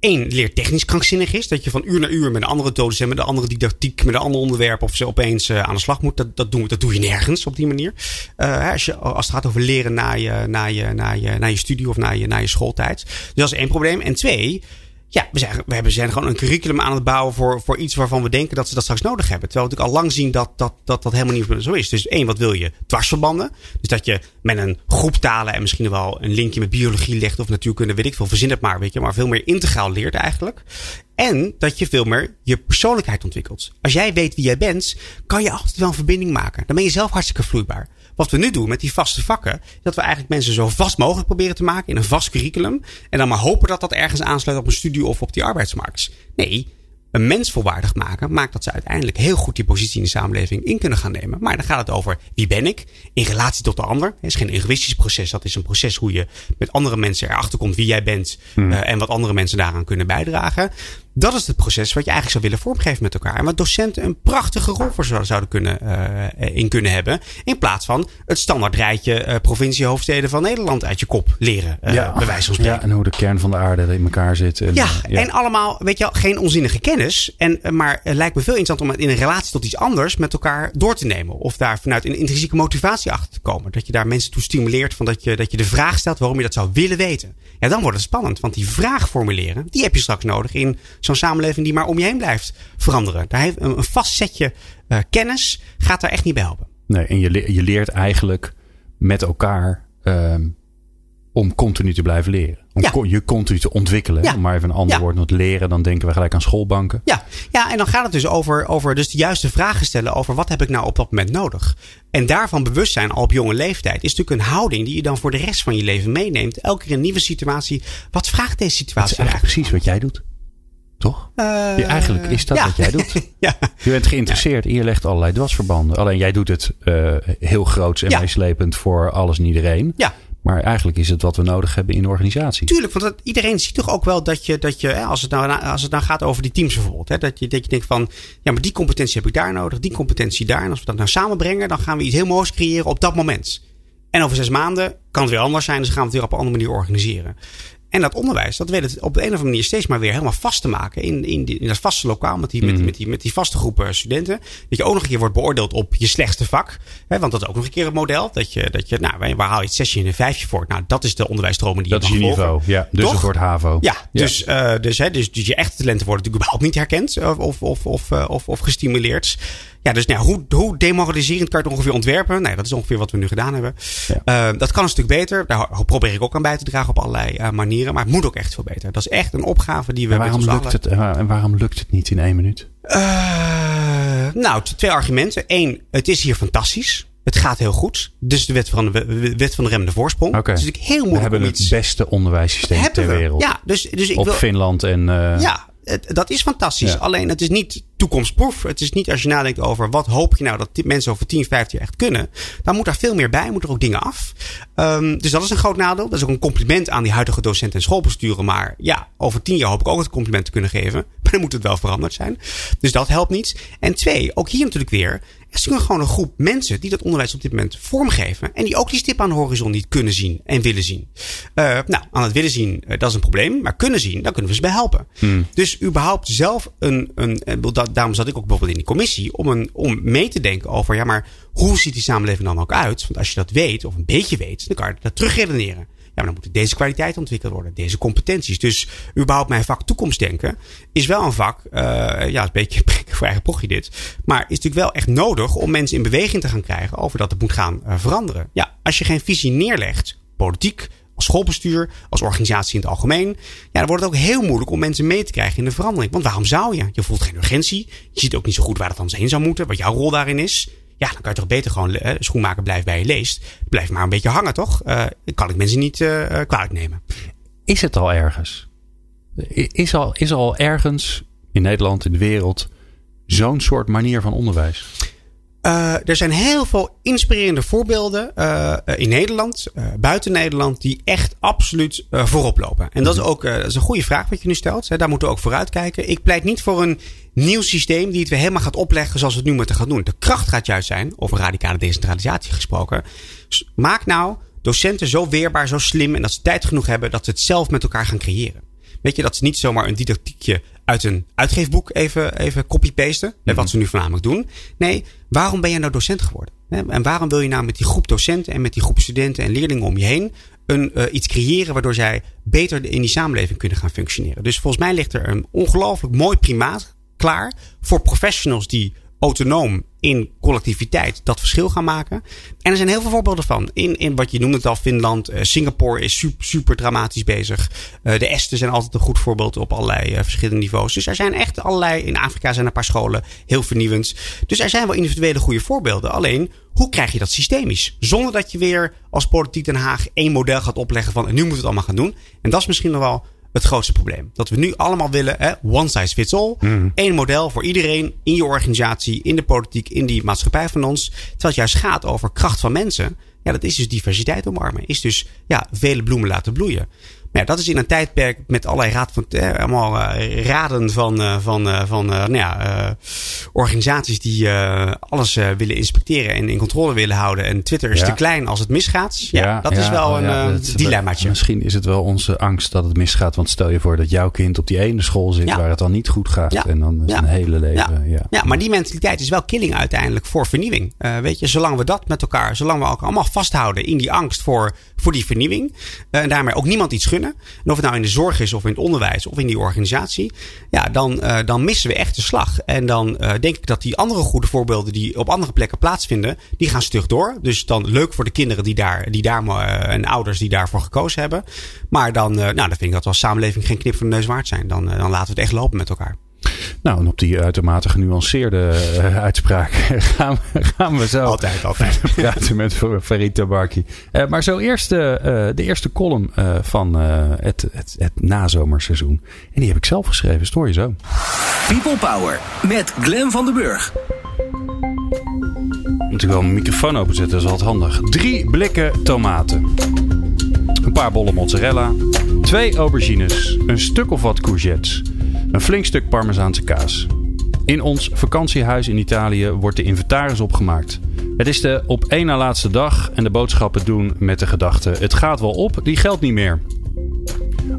één leertechnisch krankzinnig is. Dat je van uur naar uur met een andere docent, met een andere didactiek, met een ander onderwerp of ze opeens uh, aan de slag moet. Dat, dat, doen, dat doe je nergens op die manier. Uh, als, je, als het gaat over leren na je, na je, na je, na je studie of na je, na je schooltijd. Dus dat is één probleem. En twee, ja, we zijn, we gewoon een curriculum aan het bouwen voor, voor iets waarvan we denken dat ze dat straks nodig hebben. Terwijl we natuurlijk al lang zien dat dat, dat, dat helemaal niet zo is. Dus één, wat wil je? Dwarsverbanden. Dus dat je met een groep talen en misschien wel een linkje met biologie legt of natuurkunde, weet ik veel, verzin het maar, weet je, maar veel meer integraal leert eigenlijk. En dat je veel meer je persoonlijkheid ontwikkelt. Als jij weet wie jij bent, kan je altijd wel een verbinding maken. Dan ben je zelf hartstikke vloeibaar. Wat we nu doen met die vaste vakken, dat we eigenlijk mensen zo vast mogelijk proberen te maken in een vast curriculum. En dan maar hopen dat dat ergens aansluit op een studie of op die arbeidsmarkt. Nee, een mens volwaardig maken maakt dat ze uiteindelijk heel goed die positie in de samenleving in kunnen gaan nemen. Maar dan gaat het over wie ben ik in relatie tot de ander. Het is geen egoïstisch proces. Dat is een proces hoe je met andere mensen erachter komt wie jij bent hmm. uh, en wat andere mensen daaraan kunnen bijdragen. Dat is het proces wat je eigenlijk zou willen vormgeven met elkaar. En wat docenten een prachtige rol voor zouden kunnen, uh, in kunnen hebben. In plaats van het standaard rijtje uh, provinciehoofdsteden van Nederland uit je kop leren. ja. Bij wijze van spreken. Ja, en hoe de kern van de aarde in elkaar zit. En, ja, ja, en allemaal, weet je wel, geen onzinnige kennis. En, maar het lijkt me veel interessant om het in een relatie tot iets anders met elkaar door te nemen. Of daar vanuit een intrinsieke motivatie achter te komen. Dat je daar mensen toe stimuleert van dat je, dat je de vraag stelt waarom je dat zou willen weten. Ja, dan wordt het spannend. Want die vraag formuleren, die heb je straks nodig in zo'n samenleving die maar om je heen blijft veranderen. Daar heeft een, een vast setje uh, kennis gaat daar echt niet bij helpen. Nee, en je, je leert eigenlijk met elkaar um, om continu te blijven leren. Om ja. je continu te ontwikkelen. Ja. Om maar even een ander ja. woord nog leren, dan denken we gelijk aan schoolbanken. Ja, ja en dan gaat het dus over, over dus de juiste vragen stellen over wat heb ik nou op dat moment nodig. En daarvan bewust zijn al op jonge leeftijd is natuurlijk een houding die je dan voor de rest van je leven meeneemt. Elke keer een nieuwe situatie. Wat vraagt deze situatie dat is eigenlijk precies wat jij doet. Toch? Uh, ja, eigenlijk is dat wat jij doet. ja. Je bent geïnteresseerd en je legt allerlei dwarsverbanden. Alleen jij doet het uh, heel groots en meeslepend voor alles en iedereen. Ja. Maar eigenlijk is het wat we nodig hebben in de organisatie. Tuurlijk, want dat, iedereen ziet toch ook wel dat je, dat je als, het nou, als het nou gaat over die teams bijvoorbeeld. Hè, dat, je, dat je denkt van, ja, maar die competentie heb ik daar nodig, die competentie daar. En als we dat nou samenbrengen, dan gaan we iets heel moois creëren op dat moment. En over zes maanden kan het weer anders zijn, dus gaan we het weer op een andere manier organiseren. En dat onderwijs, dat weet het op de een of andere manier steeds maar weer helemaal vast te maken. In, in, die, in dat vaste lokaal met die, met, die, mhm. met, die, met die vaste groepen studenten. Dat je ook nog een keer wordt beoordeeld op je slechtste vak. Hè, want dat is ook nog een keer een model. Dat je, dat je nou, waar haal je het zesje en een vijfje voor? Nou, dat is de onderwijsstromen die dat je Dat is je niveau, ja. Dus Toch? het wordt HAVO. Ja, dus, uh, dus, hè, dus, dus je echte talenten worden natuurlijk überhaupt niet herkend. Of, of, of, uh, of, of gestimuleerd. Ja, dus nou, hoe, hoe demoraliserend kan je het ongeveer ontwerpen? Nee, dat is ongeveer wat we nu gedaan hebben. Ja. Uh, dat kan een stuk beter. Daar probeer ik ook aan bij te dragen op allerlei uh, manieren. Maar het moet ook echt veel beter. Dat is echt een opgave die we. En waarom, lukt, het, en waarom lukt het niet in één minuut? Uh, nou, twee argumenten. Eén, het is hier fantastisch. Het gaat heel goed. Dus de wet van de, wet van de remmende voorsprong. Okay. Het is natuurlijk heel moeilijk we hebben het beste onderwijssysteem ter wereld. Ja, dus, dus ik Op wil, Finland en... Uh, ja, het, dat is fantastisch. Ja. Alleen het is niet toekomstproef. Het is niet als je nadenkt over wat hoop je nou dat mensen over 10, 15 jaar echt kunnen. Dan moet daar veel meer bij. Moet er ook dingen af. Um, dus dat is een groot nadeel. Dat is ook een compliment aan die huidige docenten en schoolbesturen. Maar ja, over 10 jaar hoop ik ook het compliment te kunnen geven. Maar dan moet het wel veranderd zijn. Dus dat helpt niet. En twee, ook hier natuurlijk weer. Er is gewoon een groep mensen die dat onderwijs op dit moment vormgeven. En die ook die stip aan de horizon niet kunnen zien en willen zien. Uh, nou, aan het willen zien, uh, dat is een probleem. Maar kunnen zien, daar kunnen we ze bij helpen. Hmm. Dus überhaupt zelf een, een, dat, daarom zat ik ook bijvoorbeeld in die commissie. Om, een, om mee te denken over, ja, maar hoe ziet die samenleving dan ook uit? Want als je dat weet, of een beetje weet, dan kan je dat terugredeneren. Dan moet deze kwaliteit ontwikkeld worden, deze competenties. Dus überhaupt mijn vak toekomstdenken is wel een vak, uh, ja, een beetje voor eigen pochje dit. Maar is natuurlijk wel echt nodig om mensen in beweging te gaan krijgen over dat het moet gaan uh, veranderen. Ja, als je geen visie neerlegt, politiek, als schoolbestuur, als organisatie in het algemeen. Ja, dan wordt het ook heel moeilijk om mensen mee te krijgen in de verandering. Want waarom zou je? Je voelt geen urgentie. Je ziet ook niet zo goed waar het anders heen zou moeten. Wat jouw rol daarin is. Ja, dan kan je toch beter gewoon uh, schoenmaker blijft bij je leest. Blijf maar een beetje hangen, toch? Uh, kan ik mensen niet uh, kwalijk nemen. is het al ergens? Is al, is al ergens in Nederland, in de wereld, zo'n soort manier van onderwijs? Uh, er zijn heel veel inspirerende voorbeelden uh, in Nederland, uh, buiten Nederland, die echt absoluut voorop lopen. En dat is ook dat is een goede vraag wat je nu stelt. Hè. Daar moeten we ook vooruit kijken. Ik pleit niet voor een nieuw systeem die het weer helemaal gaat opleggen zoals we het nu moeten gaan doen. De kracht gaat juist zijn, over radicale decentralisatie gesproken. Maak nou docenten zo weerbaar, zo slim en dat ze tijd genoeg hebben dat ze het zelf met elkaar gaan creëren. Weet je, dat ze niet zomaar een didactiekje uit een uitgeefboek even, even copy-pasten. Mm Wat ze nu voornamelijk doen. Nee, waarom ben je nou docent geworden? En waarom wil je nou met die groep docenten en met die groep studenten en leerlingen om je heen een, uh, iets creëren waardoor zij beter in die samenleving kunnen gaan functioneren? Dus volgens mij ligt er een ongelooflijk mooi primaat klaar voor professionals die autonoom in collectiviteit dat verschil gaan maken. En er zijn heel veel voorbeelden van. In, in wat je noemde het al, Finland, uh, Singapore is super, super dramatisch bezig. Uh, de Esten zijn altijd een goed voorbeeld op allerlei uh, verschillende niveaus. Dus er zijn echt allerlei, in Afrika zijn een paar scholen heel vernieuwend. Dus er zijn wel individuele goede voorbeelden. Alleen, hoe krijg je dat systemisch? Zonder dat je weer als politiek Den Haag één model gaat opleggen van en nu moet het allemaal gaan doen. En dat is misschien nog wel het grootste probleem. Dat we nu allemaal willen, hè, one size fits all. Mm. Eén model voor iedereen in je organisatie, in de politiek, in die maatschappij van ons. Terwijl het juist gaat over kracht van mensen. Ja, dat is dus diversiteit omarmen. Is dus ja, vele bloemen laten bloeien. Maar ja, dat is in een tijdperk met allerlei raad van, eh, allemaal uh, raden van, uh, van, uh, van nou ja, organisaties die alles willen inspecteren en in controle willen houden. En Twitter is Ja. te klein als het misgaat. Ja, Ja, dat is wel oh een eh, dat- dilemmaatje. Misschien is het wel onze angst dat het misgaat. Want stel je voor dat jouw kind op die ene school zit waar het dan niet goed gaat. En dan een hele leven. Ja. Ja, maar die mentaliteit is wel killing uiteindelijk voor vernieuwing. Eh, weet je, zolang we dat met elkaar, zolang we elkaar allemaal vasthouden in die angst voor, voor die vernieuwing. eh, en daarmee ook niemand iets gunnen. En of het nou in de zorg is of in het onderwijs of in die organisatie. Ja, dan, eh, dan missen we echt de slag. En dan eh, denk ik dat die andere goede voorbeelden die op andere plekken plaatsvinden, die gaan stug door. Dus dan leuk voor de kinderen die daar, die daar en ouders die daarvoor gekozen hebben. Maar dan, nou, dan vind ik dat we als samenleving geen knip van de neus waard zijn. Dan, dan laten we het echt lopen met elkaar. Nou, en op die uitermate genuanceerde eh, uitspraak gaan we, gaan we zo Altijd, altijd. praten met Farid Tabarki. Eh, maar zo eerst eh, de eerste column eh, van eh, het, het, het nazomerseizoen. En die heb ik zelf geschreven. Stoor je zo. People Power met Glen van den Burg. Moet ik wel mijn microfoon openzetten, dat is altijd handig. Drie blikken tomaten. Een paar bollen mozzarella. Twee aubergines. Een stuk of wat courgettes. Een flink stuk parmezaanse kaas. In ons vakantiehuis in Italië wordt de inventaris opgemaakt. Het is de op één na laatste dag en de boodschappen doen met de gedachte: het gaat wel op, die geldt niet meer.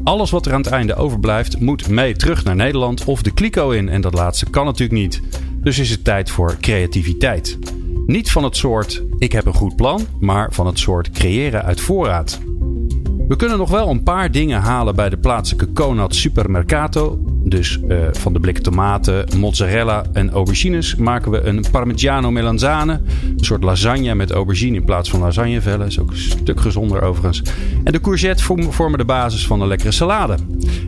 Alles wat er aan het einde overblijft moet mee terug naar Nederland of de kliko in. En dat laatste kan natuurlijk niet. Dus is het tijd voor creativiteit. Niet van het soort ik heb een goed plan, maar van het soort creëren uit voorraad. We kunnen nog wel een paar dingen halen bij de plaatselijke Conad Supermercato. Dus eh, van de blik tomaten, mozzarella en aubergines maken we een Parmigiano melanzane. Een soort lasagne met aubergine in plaats van lasagnevellen. Is ook een stuk gezonder overigens. En de courgette vorm- vormen de basis van een lekkere salade.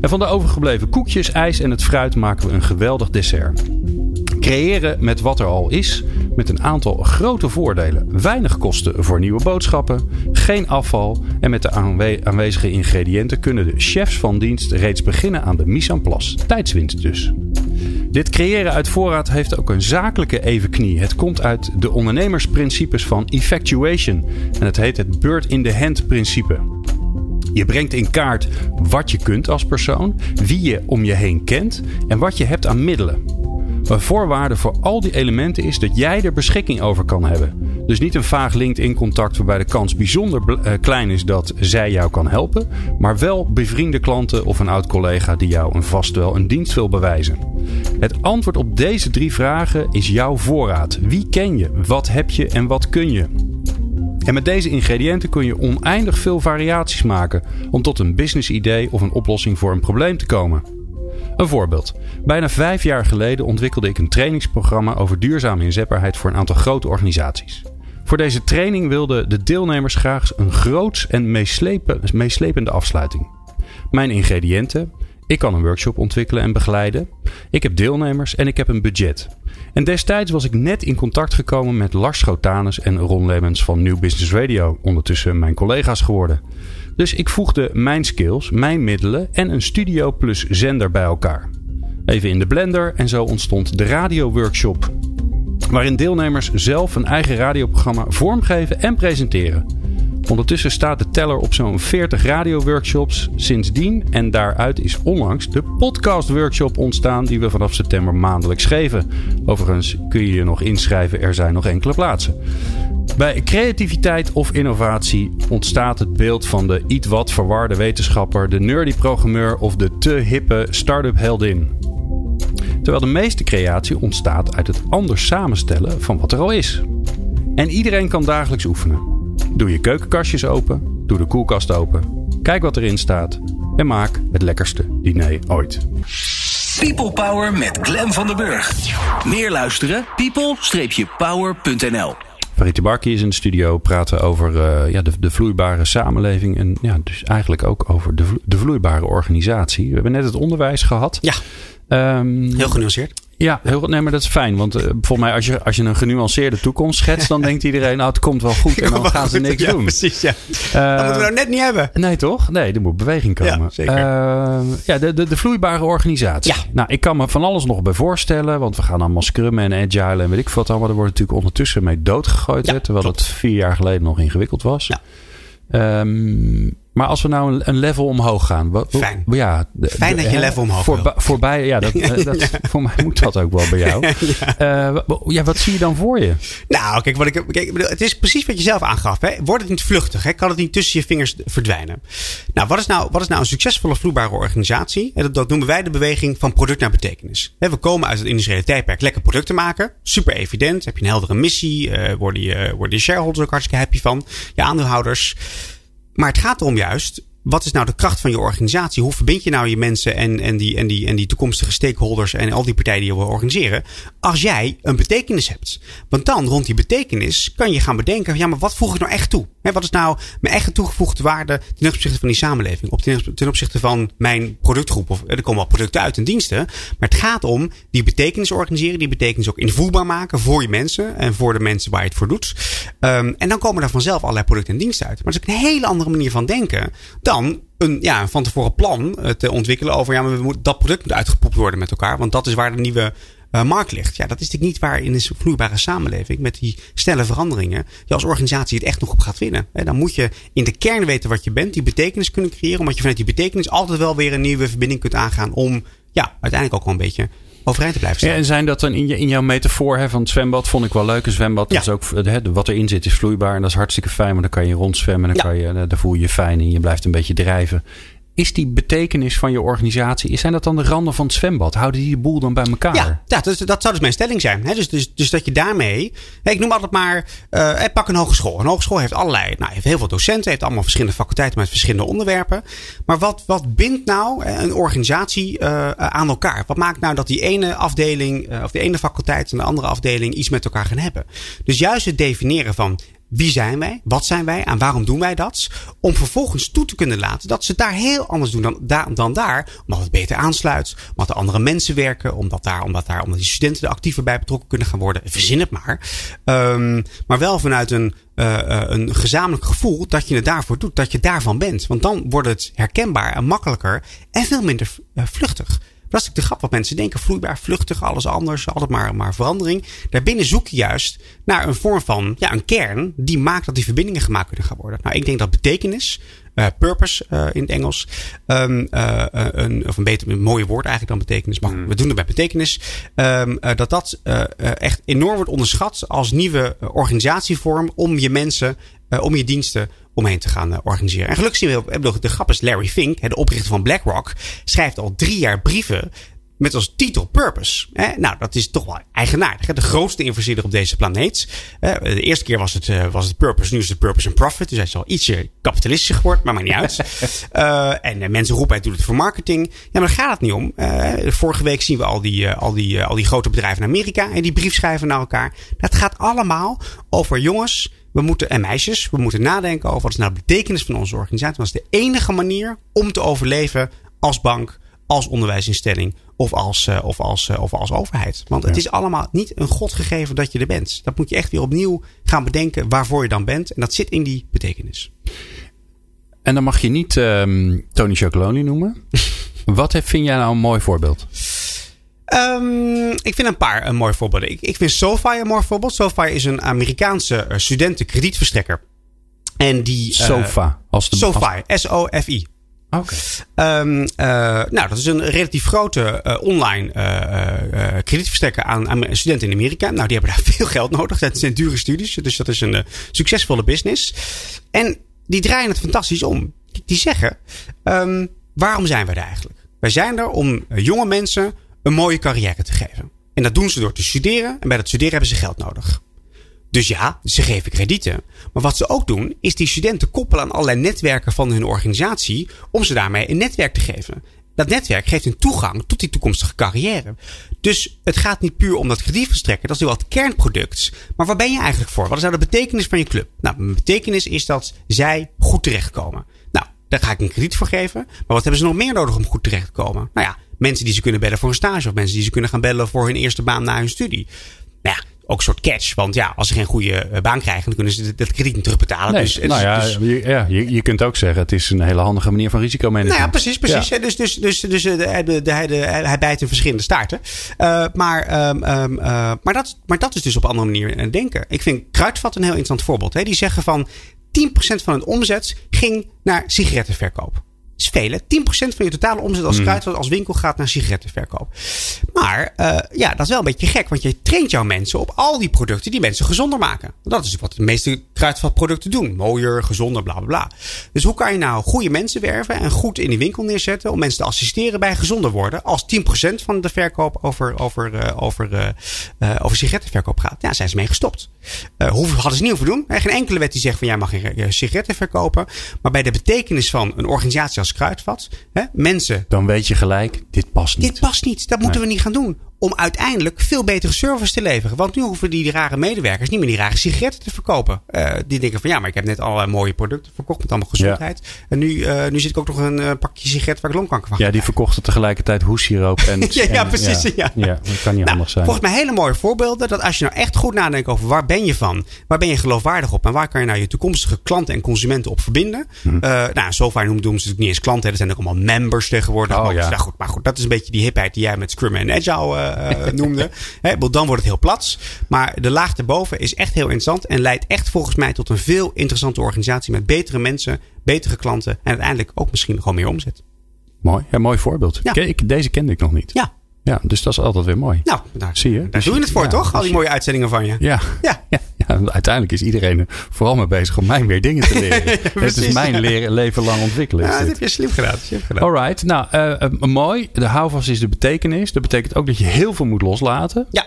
En van de overgebleven koekjes, ijs en het fruit maken we een geweldig dessert. Creëren met wat er al is, met een aantal grote voordelen. Weinig kosten voor nieuwe boodschappen, geen afval en met de aanwe- aanwezige ingrediënten kunnen de chefs van dienst reeds beginnen aan de mise en place. Tijdswinst dus. Dit creëren uit voorraad heeft ook een zakelijke evenknie. Het komt uit de ondernemersprincipes van effectuation en het heet het bird in the hand principe. Je brengt in kaart wat je kunt als persoon, wie je om je heen kent en wat je hebt aan middelen. Een voorwaarde voor al die elementen is dat jij er beschikking over kan hebben. Dus niet een vaag LinkedIn-contact waarbij de kans bijzonder eh, klein is dat zij jou kan helpen, maar wel bevriende klanten of een oud collega die jou een vast wel een dienst wil bewijzen. Het antwoord op deze drie vragen is jouw voorraad. Wie ken je? Wat heb je en wat kun je? En met deze ingrediënten kun je oneindig veel variaties maken om tot een business idee of een oplossing voor een probleem te komen. Een voorbeeld. Bijna vijf jaar geleden ontwikkelde ik een trainingsprogramma over duurzame inzetbaarheid voor een aantal grote organisaties. Voor deze training wilden de deelnemers graag een groots en meeslepen- meeslepende afsluiting. Mijn ingrediënten. Ik kan een workshop ontwikkelen en begeleiden. Ik heb deelnemers en ik heb een budget. En destijds was ik net in contact gekomen met Lars Schotanus en Ron Lemmens van New Business Radio. Ondertussen mijn collega's geworden. Dus ik voegde mijn skills, mijn middelen en een studio plus zender bij elkaar. Even in de blender en zo ontstond de Radio Workshop. Waarin deelnemers zelf een eigen radioprogramma vormgeven en presenteren. Ondertussen staat de teller op zo'n 40 radioworkshops sindsdien. En daaruit is onlangs de podcast workshop ontstaan die we vanaf september maandelijks geven. Overigens kun je je nog inschrijven, er zijn nog enkele plaatsen. Bij creativiteit of innovatie ontstaat het beeld van de iets wat verwarde wetenschapper, de nerdy programmeur of de te hippe start-up heldin. Terwijl de meeste creatie ontstaat uit het anders samenstellen van wat er al is. En iedereen kan dagelijks oefenen. Doe je keukenkastjes open, doe de koelkast open, kijk wat erin staat en maak het lekkerste diner ooit. People Power met Glen van den Burg. Meer luisteren? people-power.nl Farid Barki is in de studio praten over uh, ja, de, de, vloeibare samenleving. En ja, dus eigenlijk ook over de, de vloeibare organisatie. We hebben net het onderwijs gehad. Ja. Um, Heel genuanceerd. Ja, heel goed. Nee, maar dat is fijn. Want uh, volgens mij, als je, als je een genuanceerde toekomst schetst, dan denkt iedereen, nou, het komt wel goed. En dan gaan ze niks ja, doen. Precies, ja. Uh, dat moeten we nou net niet hebben. Nee, toch? Nee, er moet beweging komen. Ja, zeker. Uh, ja, de, de, de vloeibare organisatie. Ja. Nou, ik kan me van alles nog bij voorstellen. Want we gaan allemaal scrummen en agile en weet ik wat allemaal. Er wordt natuurlijk ondertussen mee doodgegooid. Ja, hè, terwijl klopt. het vier jaar geleden nog ingewikkeld was. Ja. Um, maar als we nou een, een level omhoog gaan. Wat, Fijn. Ja, de, Fijn dat je hè, level omhoog wil. voorbij, ja, dat, eh, dat, voor mij moet dat ook wel bij jou. ja. Uh, ja, wat zie je dan voor je? Nou, kijk, wat ik, kijk, het is precies wat je zelf aangaf. Hè. Wordt het niet vluchtig? Hè? Kan het niet tussen je vingers verdwijnen? Nou, wat is nou, wat is nou een succesvolle vloeibare organisatie? Dat, dat noemen wij de beweging van product naar betekenis. We komen uit het industriële tijdperk lekker producten maken. Super evident. Heb je een heldere missie. Uh, worden, je, worden je shareholders ook hartstikke happy van. Je aandeelhouders. Maar het gaat erom juist wat is nou de kracht van je organisatie? Hoe verbind je nou je mensen en, en, die, en, die, en die toekomstige stakeholders en al die partijen die je wil organiseren? Als jij een betekenis hebt. Want dan, rond die betekenis, kan je gaan bedenken: ja, maar wat voeg ik nou echt toe? Hè, wat is nou mijn eigen toegevoegde waarde ten opzichte van die samenleving? Of ten, opzichte van mijn productgroep? Of er komen wel producten uit en diensten. Maar het gaat om die betekenis organiseren, die betekenis ook invoerbaar maken voor je mensen en voor de mensen waar je het voor doet. Um, en dan komen er vanzelf allerlei producten en diensten uit. Maar dat is ook een hele andere manier van denken dan een, ja, van tevoren plan te ontwikkelen over ja, maar we moeten, dat product moet uitgepoept worden met elkaar. Want dat is waar de nieuwe uh, markt ligt. Ja, dat is natuurlijk niet waar in een vloeibare samenleving met die snelle veranderingen je als organisatie het echt nog op gaat winnen. Dan moet je in de kern weten wat je bent, die betekenis kunnen creëren, omdat je vanuit die betekenis altijd wel weer een nieuwe verbinding kunt aangaan om ja, uiteindelijk ook wel een beetje overeind te blijven staan. Ja, en zijn dat dan in, je, in jouw metafoor hè, van het zwembad? Vond ik wel leuk. Een zwembad Ja. is ook, hè, wat erin zit is vloeibaar. En dat is hartstikke fijn. Maar dan kan je rondzwemmen. Dan Ja. kan je, daar voel je je fijn in. Je blijft een beetje drijven. Is die betekenis van je organisatie, zijn dat dan de randen van het zwembad? Houden die de boel dan bij elkaar? Ja, ja dat, dat zou dus mijn stelling zijn. Dus, dus, dus dat je daarmee. Ik noem altijd maar. Uh, pak een hogeschool. Een hogeschool heeft allerlei. Nou, heeft heel veel docenten. Heeft allemaal verschillende faculteiten met verschillende onderwerpen. Maar wat, wat bindt nou een organisatie uh, aan elkaar? Wat maakt nou dat die ene afdeling. Of de ene faculteit en de andere afdeling iets met elkaar gaan hebben? Dus juist het definiëren van. Wie zijn wij? Wat zijn wij? En waarom doen wij dat? Om vervolgens toe te kunnen laten dat ze daar heel anders doen dan, da dan daar. Omdat het beter aansluit. Omdat er andere mensen werken. Omdat, daar, omdat, daar, omdat die studenten er actiever bij betrokken kunnen gaan worden. Verzin het maar. Um, maar wel vanuit een, uh, een gezamenlijk gevoel dat je het daarvoor doet. Dat je daarvan bent. Want dan wordt het herkenbaar en makkelijker. En veel minder uh, vluchtig. Dat is de grap wat mensen denken. Vloeibaar, vluchtig, alles anders. Altijd maar, maar verandering. Daarbinnen zoek je juist naar een vorm van ja, een kern. Die maakt dat die verbindingen gemaakt kunnen gaan worden. Nou, ik denk dat betekenis. Uh, purpose uh, in het Engels. Um, uh, een, of een beter een mooie woord eigenlijk dan betekenis. Maar mm. we doen het bij betekenis. Um, dat dat echt enorm wordt onderschat als nieuwe organisatievorm om je mensen, om je diensten omheen te gaan uh, organiseren. En gelukkig zien we, bedoel, de grap is Larry Fink, de oprichter van BlackRock, schrijft al drie jaar brieven met als titel Purpose. Eh, nou, dat is toch wel eigenaardig. Hè? De grootste investeerder op deze planeet. Eh, de eerste keer was het, uh, was het Purpose, nu is het Purpose and Profit. Dus hij is al ietsje kapitalistischer geworden, maar maakt niet uit. uh, en mensen roepen, hij doet het voor marketing. Ja, maar daar gaat het niet om. vorige week zien we al die, al, die, al die grote bedrijven in Amerika en die brief schrijven naar elkaar. Dat gaat allemaal over jongens we moeten, en meisjes, we moeten nadenken over wat is nou de betekenis van onze organisatie. Wat is de enige manier om te overleven als bank, als onderwijsinstelling, of als, uh, of als, uh, of als overheid. Want ja. het is allemaal niet een god gegeven dat je er bent. Dat moet je echt weer opnieuw gaan bedenken waarvoor je dan bent. En dat zit in die betekenis. En dan mag je niet um, Tony Chocoloni noemen. Wat vind jij nou een mooi voorbeeld? Um, ik vind een paar een mooi voorbeelden. Ik, ik vind SoFi een mooi voorbeeld. SoFi is een Amerikaanse uh, studentenkredietverstrekker. En die. SOFA. Als de, SoFi. S-O-F-I. Oké. Okay. Um, uh, nou, dat is een relatief grote uh, online uh, kredietverstrekker aan, aan, studenten in Amerika. Nou, die hebben daar veel geld nodig. Dat zijn dure studies. Dus dat is een succesvolle business. En die draaien het fantastisch om. Die zeggen: um, waarom zijn we er eigenlijk? Wij zijn er om jonge mensen een mooie carrière te geven. En dat doen ze door te studeren. En bij dat studeren hebben ze geld nodig. Dus ja, ze geven kredieten. Maar wat ze ook doen, is die studenten koppelen aan allerlei netwerken van hun organisatie. om ze daarmee een netwerk te geven. Dat netwerk geeft hun toegang tot die toekomstige carrière. Dus het gaat niet puur om dat krediet verstrekken. Dat is wel het kernproduct. Maar waar ben je eigenlijk voor? Wat is nou de betekenis van je club? Nou, de betekenis is dat zij goed terechtkomen. Nou, daar ga ik een krediet voor geven. Maar wat hebben ze nog meer nodig om goed terecht te komen? Nou ja, mensen die ze kunnen bellen voor een stage. Of mensen die ze kunnen gaan bellen voor hun eerste baan na hun studie. Nou ja, ook een soort catch. Want ja, als ze geen goede eh, baan krijgen, dan kunnen ze dat krediet niet terugbetalen. Nee, dus, nou ja, dus, je, ja je, je, kunt ook zeggen, het is een hele handige manier van risicomanagement. Nou ja, precies, precies. Ja. Dus, dus, dus, dus de, de, de, hij bijt in verschillende staarten. Uh, maar, um, um, uh, maar, dat, maar dat is dus op een andere manier denken. Ik vind Kruidvat een heel interessant voorbeeld. Hè? Die zeggen van 10% van het omzet ging naar sigarettenverkoop is vele. 10% van je totale omzet als kruidvat als winkel gaat naar sigarettenverkoop. Maar uh, ja, dat is wel een beetje gek. Want je traint jouw mensen op al die producten die mensen gezonder maken. Dat is wat de meeste kruidvatproducten doen. Mooier, gezonder, bla bla bla. Dus hoe kan je nou goede mensen werven en goed in die winkel neerzetten om mensen te assisteren bij gezonder worden? Als 10% van de verkoop over, over, uh, over, uh, over sigarettenverkoop gaat. Ja, zijn ze mee gestopt. hoeveel hadden ze niet hoeven doen? Geen enkele wet die zegt van jij mag geen sigaretten verkopen. Maar bij de betekenis van een organisatie als kruidvat. Hè? Mensen. Dan weet je gelijk, dit past niet. Dit past niet. Dat moeten nee. we niet gaan doen om uiteindelijk veel betere service te leveren. Want nu hoeven die rare medewerkers niet meer die rare sigaretten te verkopen. Uh, die denken van ja, maar ik heb net allerlei mooie producten verkocht met allemaal gezondheid. Ja. En nu, uh, nu zit ik ook nog een uh, pakje sigaret waar ik longkanker van Ja, die verkochten tegelijkertijd hoessiroop en... ja, precies. Ja. Ja. ja, dat kan niet nou, anders zijn. Volgens mij hele mooie voorbeelden. Dat als je nou echt goed nadenkt over waar ben je van? Waar ben je geloofwaardig op? En waar kan je nou je toekomstige klanten en consumenten op verbinden? Mhm. Uh, nou, zover noemen ze natuurlijk niet eens klanten. Er zijn ook allemaal members tegenwoordig. Oh, ja. nou, goed, maar goed, dat is een beetje die hipheid die jij met Scrum en Agile noemde. He, dan wordt het heel plat. Maar de laag erboven is echt heel interessant. En leidt echt volgens mij tot een veel interessante organisatie. Met betere mensen, betere klanten. En uiteindelijk ook misschien gewoon meer omzet. Mooi. Ja, mooi voorbeeld. Ja. Ik, deze kende ik nog niet. Ja. Ja, dus dat is altijd weer mooi. Nou, daar, Zie je? daar Dus doe je het voor, ja, toch? Al dus die mooie uitzendingen van je. Ja. Ja. Ja, uiteindelijk is iedereen er vooral mee bezig om mij weer dingen te leren. het is mijn leren, leven lang ontwikkelen. Ja, dat heb je slim gedaan. Slim gedaan. Alright, nou eh, eh, mooi. De houvast is de betekenis. Dat betekent ook dat je heel veel moet loslaten. Ja.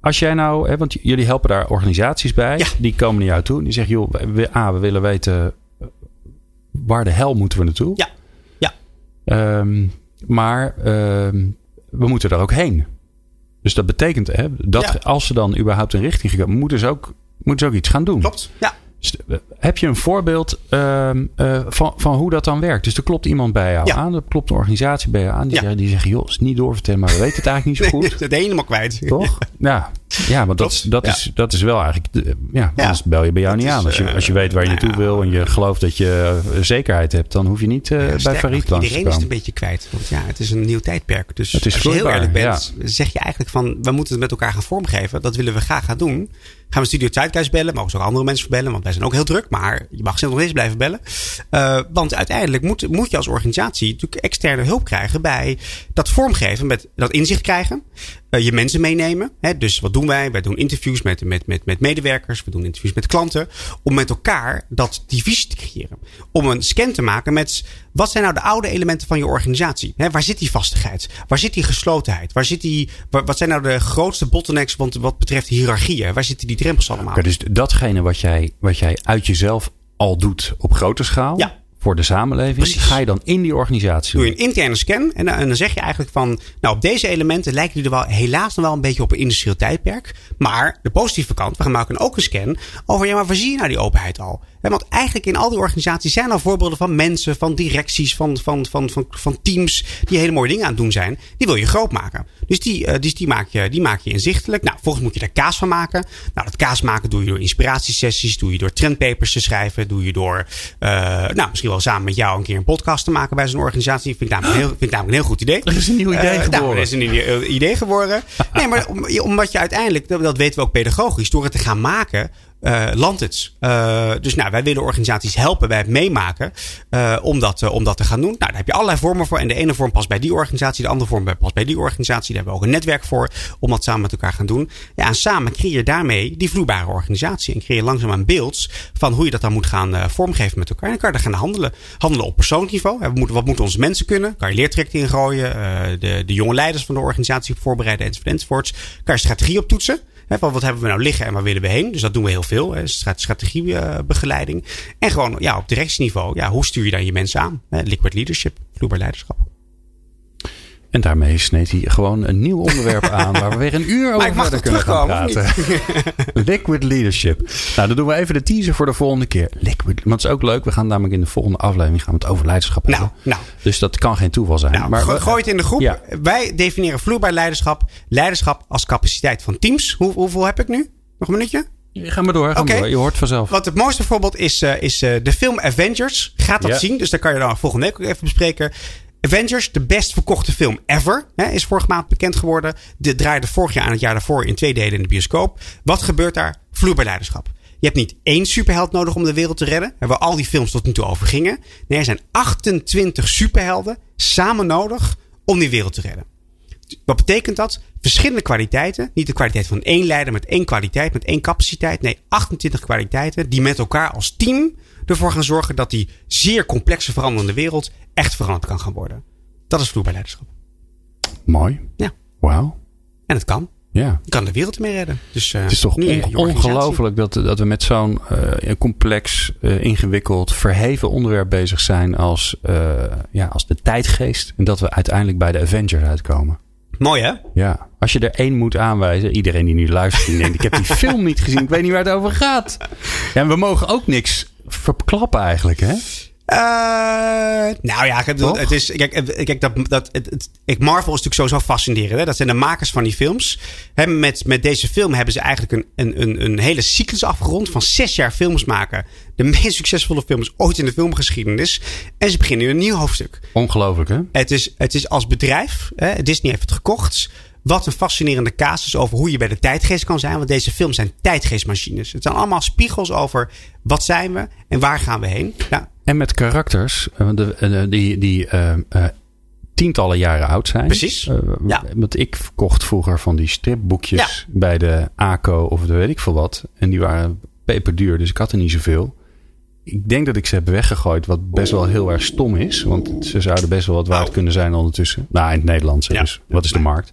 Als jij nou, hè, want jullie helpen daar organisaties bij, Ja. die komen naar jou toe en die zeggen: joh, we, we- A, we willen weten eh, waar de hel moeten we naartoe. Ja. Ja. Ehm, maar ehm, we moeten daar ook heen. Dus dat betekent hè, dat Ja. als ze dan überhaupt een richting gaan, moeten ze ook, moeten ze ook iets gaan doen. Klopt. Ja. Eh, Heb je een voorbeeld ehm, eh, van, van hoe dat dan werkt? Dus er klopt iemand bij jou Ja. aan, er klopt een organisatie bij jou aan. Die, Ja. zeggen, die zeggen, joh, is niet doorvertellen, maar we weten het eigenlijk niet zo Nee, goed. het helemaal kwijt. Toch? Ja, ja maar dat, dat, Ja. is, dat is wel eigenlijk. de- Ja, anders bel je bij jou Dat niet is, aan. Als je, eh, als je weet waar je nou naartoe wil en je gelooft dat je zekerheid hebt, dan hoef je niet eh, bij Farid langs Iedereen is het een beetje kwijt. Want ja, het is een nieuw tijdperk. Dus Het is als je heel eerlijk bent, zeg je eigenlijk van... we moeten het met elkaar gaan vormgeven. Dat willen we graag gaan doen. Gaan we Studio Tijdgeist bellen. Mogen ze ook andere mensen bellen. Want wij zijn ook heel druk. Maar je mag ze nog steeds blijven bellen. Eh, want uiteindelijk moet, moet je als organisatie... natuurlijk externe hulp krijgen bij dat vormgeven. Met dat inzicht krijgen. eh, je mensen meenemen. Hè? Dus wat doen wij? Wij doen interviews met, met, met, met medewerkers. We doen interviews met klanten. Om met elkaar dat, die visie te creëren. Om een scan te maken met wat zijn nou de oude elementen van je organisatie? Waar zit die vastigheid? Waar zit die geslotenheid? Waar zit die, wa- wat zijn nou de grootste bottlenecks want wat betreft hiërarchieën? Waar zitten die drempels allemaal? Oké, dus datgene wat jij, wat jij uit jezelf al doet op grote schaal. Ja. Voor de samenleving. Precies. Ga je dan in die organisatie Doe je een interne scan en dan, en dan zeg je eigenlijk van, nou op deze elementen lijken die er wel helaas nog wel een beetje op een industrieel tijdperk. Maar de positieve kant, we maken ook een scan over, ja maar waar zie je nou die openheid al? Want eigenlijk in al die organisaties zijn al voorbeelden van mensen, van directies, van, van, van, van, van teams die hele mooie dingen aan het doen zijn. Die wil je groot maken. Dus die, uh, dus die, maak je, die maak je inzichtelijk. Nou, volgens moet je daar kaas van maken. Nou, dat kaas maken doe je door inspiratiesessies, doe je door trendpapers te schrijven, doe je door, uh, nou, misschien wel samen met jou een keer een podcast te maken bij zo'n organisatie. Vind ik namelijk een heel, vind ik namelijk een heel goed idee. Er is een nieuw idee geboren. Nou, er is een nieuw idee geworden. nee, maar omdat je uiteindelijk, dat weten we ook pedagogisch, door het te gaan maken, uh, het. Uh, dus nou, wij willen organisaties helpen bij het meemaken uh, om, dat, om dat te gaan doen. Nou, daar heb je allerlei vormen voor. En de ene vorm past bij die organisatie, de andere vorm past bij die organisatie. Daar hebben we ook een netwerk voor om dat samen met elkaar gaan doen. Ja, en samen creëer je daarmee die vloeibare organisatie. En creëer je langzaam een beeld van hoe je dat dan moet gaan vormgeven met elkaar. En dan kan je er gaan handelen. Handelen op persoonsniveau. Wat moeten, wat moeten onze mensen kunnen? Kan je leertrajecten ingooien? de, de jonge leiders van de organisatie voorbereiden enzovoort, enzovoorts. Kan je strategie op toetsen? Wat hebben we nou liggen en waar willen we heen? Dus dat doen we heel veel. Hè, strategiebegeleiding. En gewoon ja, op directieniveau. Ja, hoe stuur je dan je mensen aan? Liquid leadership, vloeibaar leiderschap. En daarmee sneed hij gewoon een nieuw onderwerp aan waar we weer een uur over verder kunnen gaan praten. Liquid leadership. Nou, dan doen we even de teaser voor de volgende keer. Liquid. Want het is ook leuk. We gaan namelijk in de volgende aflevering gaan we het over leiderschap nou, hebben. Nou. Dus dat kan geen toeval zijn. Nou, maar gooi het in de groep. Ja. Wij definiëren vloeibaar leiderschap. Leiderschap als capaciteit van teams. Hoe, hoeveel heb ik nu? Nog een minuutje? Ga maar door, ga maar door. Je hoort vanzelf. Wat het mooiste voorbeeld is, uh, is uh, de film Avengers. Gaat dat zien. Dus daar kan je dan volgende week ook even bespreken. Avengers, de best verkochte film ever, hè, is vorige maand bekend geworden. De draaide vorig jaar en het jaar daarvoor in twee delen in de bioscoop. Wat gebeurt daar? Vloeibaar leiderschap. Je hebt niet één superheld nodig om de wereld te redden. Waar al die films tot nu toe over gingen. Nee, er zijn 28 superhelden samen nodig om die wereld te redden. Wat betekent dat? Verschillende kwaliteiten. Niet de kwaliteit van één leider met één kwaliteit, met één capaciteit. Nee, 28 kwaliteiten die met elkaar als team ervoor gaan zorgen dat die zeer complexe veranderende wereld echt veranderd kan gaan worden. Dat is vloeibaar leiderschap. Mooi. Ja. Wauw. En het kan. Ja. Je kan de wereld ermee redden. Dus, uh, het is toch on ongelooflijk dat, dat we met zo'n uh, complex, uh, ingewikkeld, verheven onderwerp bezig zijn als, ja, als de tijdgeest. En dat we uiteindelijk bij de Avengers uitkomen. Mooi hè? Ja. Als je er één moet aanwijzen, iedereen die nu luistert, die denkt: ik heb die film niet gezien, ik weet niet waar het over gaat. Ja, en we mogen ook niks verklappen eigenlijk, hè? Uh, nou ja, het, het is. Kijk, kijk dat, dat, het, het, Marvel is natuurlijk sowieso fascinerend. Hè? Dat zijn de makers van die films. Met, met deze film hebben ze eigenlijk een, een, een, hele cyclus afgerond van zes jaar films maken. De meest succesvolle films ooit in de filmgeschiedenis. En ze beginnen een nieuw hoofdstuk. Ongelooflijk, hè? Het is, het is als bedrijf. Hè? Disney heeft het gekocht. Wat een fascinerende casus over hoe je bij de tijdgeest kan zijn. Want deze films zijn tijdgeestmachines. Het zijn allemaal spiegels over wat zijn we en waar gaan we heen. Nou, en met karakters eh, eh, die, die uh, uh, tientallen jaren oud zijn. Precies. ja. Want ik kocht vroeger van die stripboekjes bij de ACO of de weet ik veel wat. En die waren peperduur, dus ik had er niet zoveel. Ik denk dat ik ze heb weggegooid, wat best wel heel erg stom is. Want ze zouden best wel wat waard kunnen zijn ondertussen. Nou, in het Nederlands. Ja. Dus wat is de markt?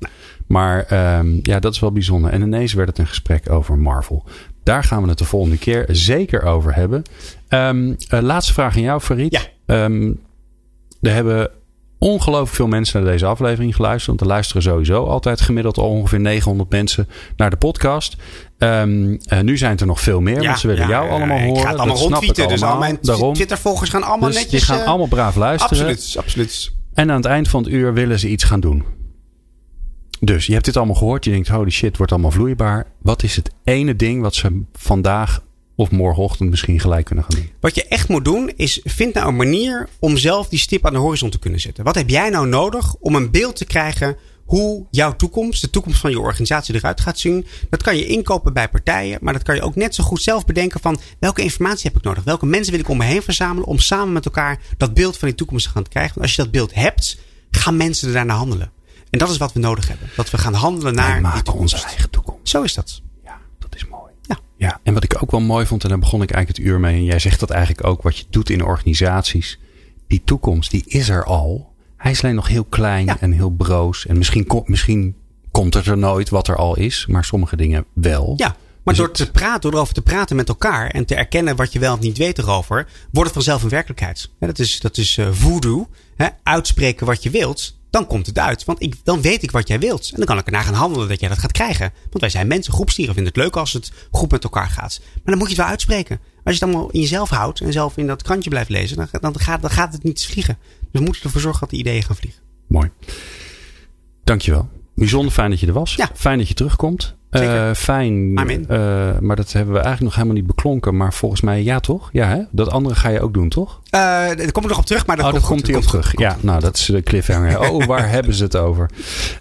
Maar um, ja, dat is wel bijzonder. En ineens werd het een gesprek over Marvel. Daar gaan we het de volgende keer zeker over hebben. Um, uh, laatste vraag aan jou, Farid. Ja. Um, er hebben ongelooflijk veel mensen naar deze aflevering geluisterd. Want er luisteren sowieso altijd gemiddeld al ongeveer 900 mensen naar de podcast. Um, uh, nu zijn het er nog veel meer, ja, want ze willen ja, jou allemaal horen. Ik ga het allemaal rondtweeten, dus al mijn Twitter-volgers gaan allemaal dus netjes... die gaan uh, allemaal braaf luisteren. Absoluut, absoluut. En aan het eind van het uur willen ze iets gaan doen. Dus je hebt dit allemaal gehoord. Je denkt, holy shit, wordt allemaal vloeibaar. Wat is het ene ding wat ze vandaag of morgenochtend misschien gelijk kunnen gaan doen? Wat je echt moet doen, is vind nou een manier om zelf die stip aan de horizon te kunnen zetten. Wat heb jij nou nodig om een beeld te krijgen hoe jouw toekomst, de toekomst van je organisatie eruit gaat zien. Dat kan je inkopen bij partijen, maar dat kan je ook net zo goed zelf bedenken van welke informatie heb ik nodig? Welke mensen wil ik om me heen verzamelen om samen met elkaar dat beeld van die toekomst te gaan krijgen? Want als je dat beeld hebt, gaan mensen er daarna handelen. En dat is wat we nodig hebben. Dat we gaan handelen naar Wij maken onze eigen toekomst. Zo is dat. Ja, dat is mooi. Ja. ja. En wat ik ook wel mooi vond, en daar begon ik eigenlijk het uur mee. En jij zegt dat eigenlijk ook wat je doet in organisaties. Die toekomst, die is er al. Hij is alleen nog heel klein en heel broos. En misschien, kom, misschien komt het er nooit wat er al is. Maar sommige dingen wel. Ja. Maar dus door te praten, door erover te praten met elkaar en te erkennen wat je wel of niet weet erover, wordt het vanzelf een werkelijkheid. dat is, dat is uh, voodoo. Hè? Uitspreken wat je wilt dan komt het uit. Want ik, dan weet ik wat jij wilt. En dan kan ik ernaar gaan handelen dat jij dat gaat krijgen. Want wij zijn mensen, groepstieren vinden het leuk als het goed met elkaar gaat. Maar dan moet je het wel uitspreken. Als je het allemaal in jezelf houdt en zelf in dat krantje blijft lezen, dan, dan, gaat, dan gaat het niet vliegen. Dus we moeten ervoor zorgen dat de ideeën gaan vliegen. Mooi. Dankjewel. Bijzonder fijn dat je er was. Ja. Fijn dat je terugkomt. Uh, fijn. Uh, maar dat hebben we eigenlijk nog helemaal niet beklonken. Maar volgens mij ja, toch? Ja, hè? Dat andere ga je ook doen, toch? Uh, daar kom ik nog op terug. Maar dat oh, komt, dat komt hij op terug. ja, nou, dat is de cliffhanger. oh, waar hebben ze het over?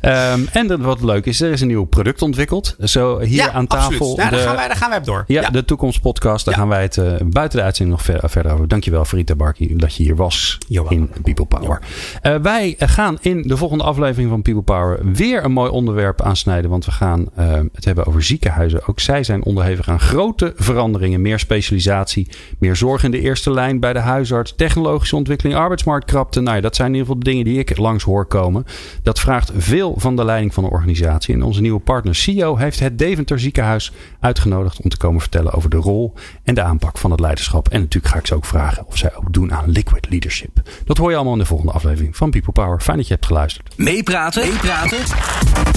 Um, en dat, wat leuk is, er is een nieuw product ontwikkeld. Zo hier ja, aan tafel. Ja, daar, gaan wij, daar gaan wij op door. Ja, ja. de toekomstpodcast. Daar ja. gaan wij het uh, buiten de uitzending nog ver, verder over. Dankjewel, Farita Barki, dat je hier was in People Power. Uh, wij gaan in de volgende aflevering van People Power weer een mooi onderwerp aansnijden. Want we gaan het hebben over ziekenhuizen. Ook zij zijn onderhevig aan grote veranderingen. Meer specialisatie, meer zorg in de eerste lijn bij de huisarts, technologische ontwikkeling, arbeidsmarktkrapte. Nou ja, dat zijn in ieder geval de dingen die ik langs hoor komen. Dat vraagt veel van de leiding van de organisatie. En onze nieuwe partner CEO heeft het Deventer ziekenhuis uitgenodigd om te komen vertellen over de rol en de aanpak van het leiderschap. En natuurlijk ga ik ze ook vragen of zij ook doen aan liquid leadership. Dat hoor je allemaal in de volgende aflevering van People Power. Fijn dat je hebt geluisterd. Meepraten, meepraten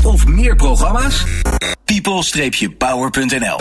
of meer programma's? people-power.nl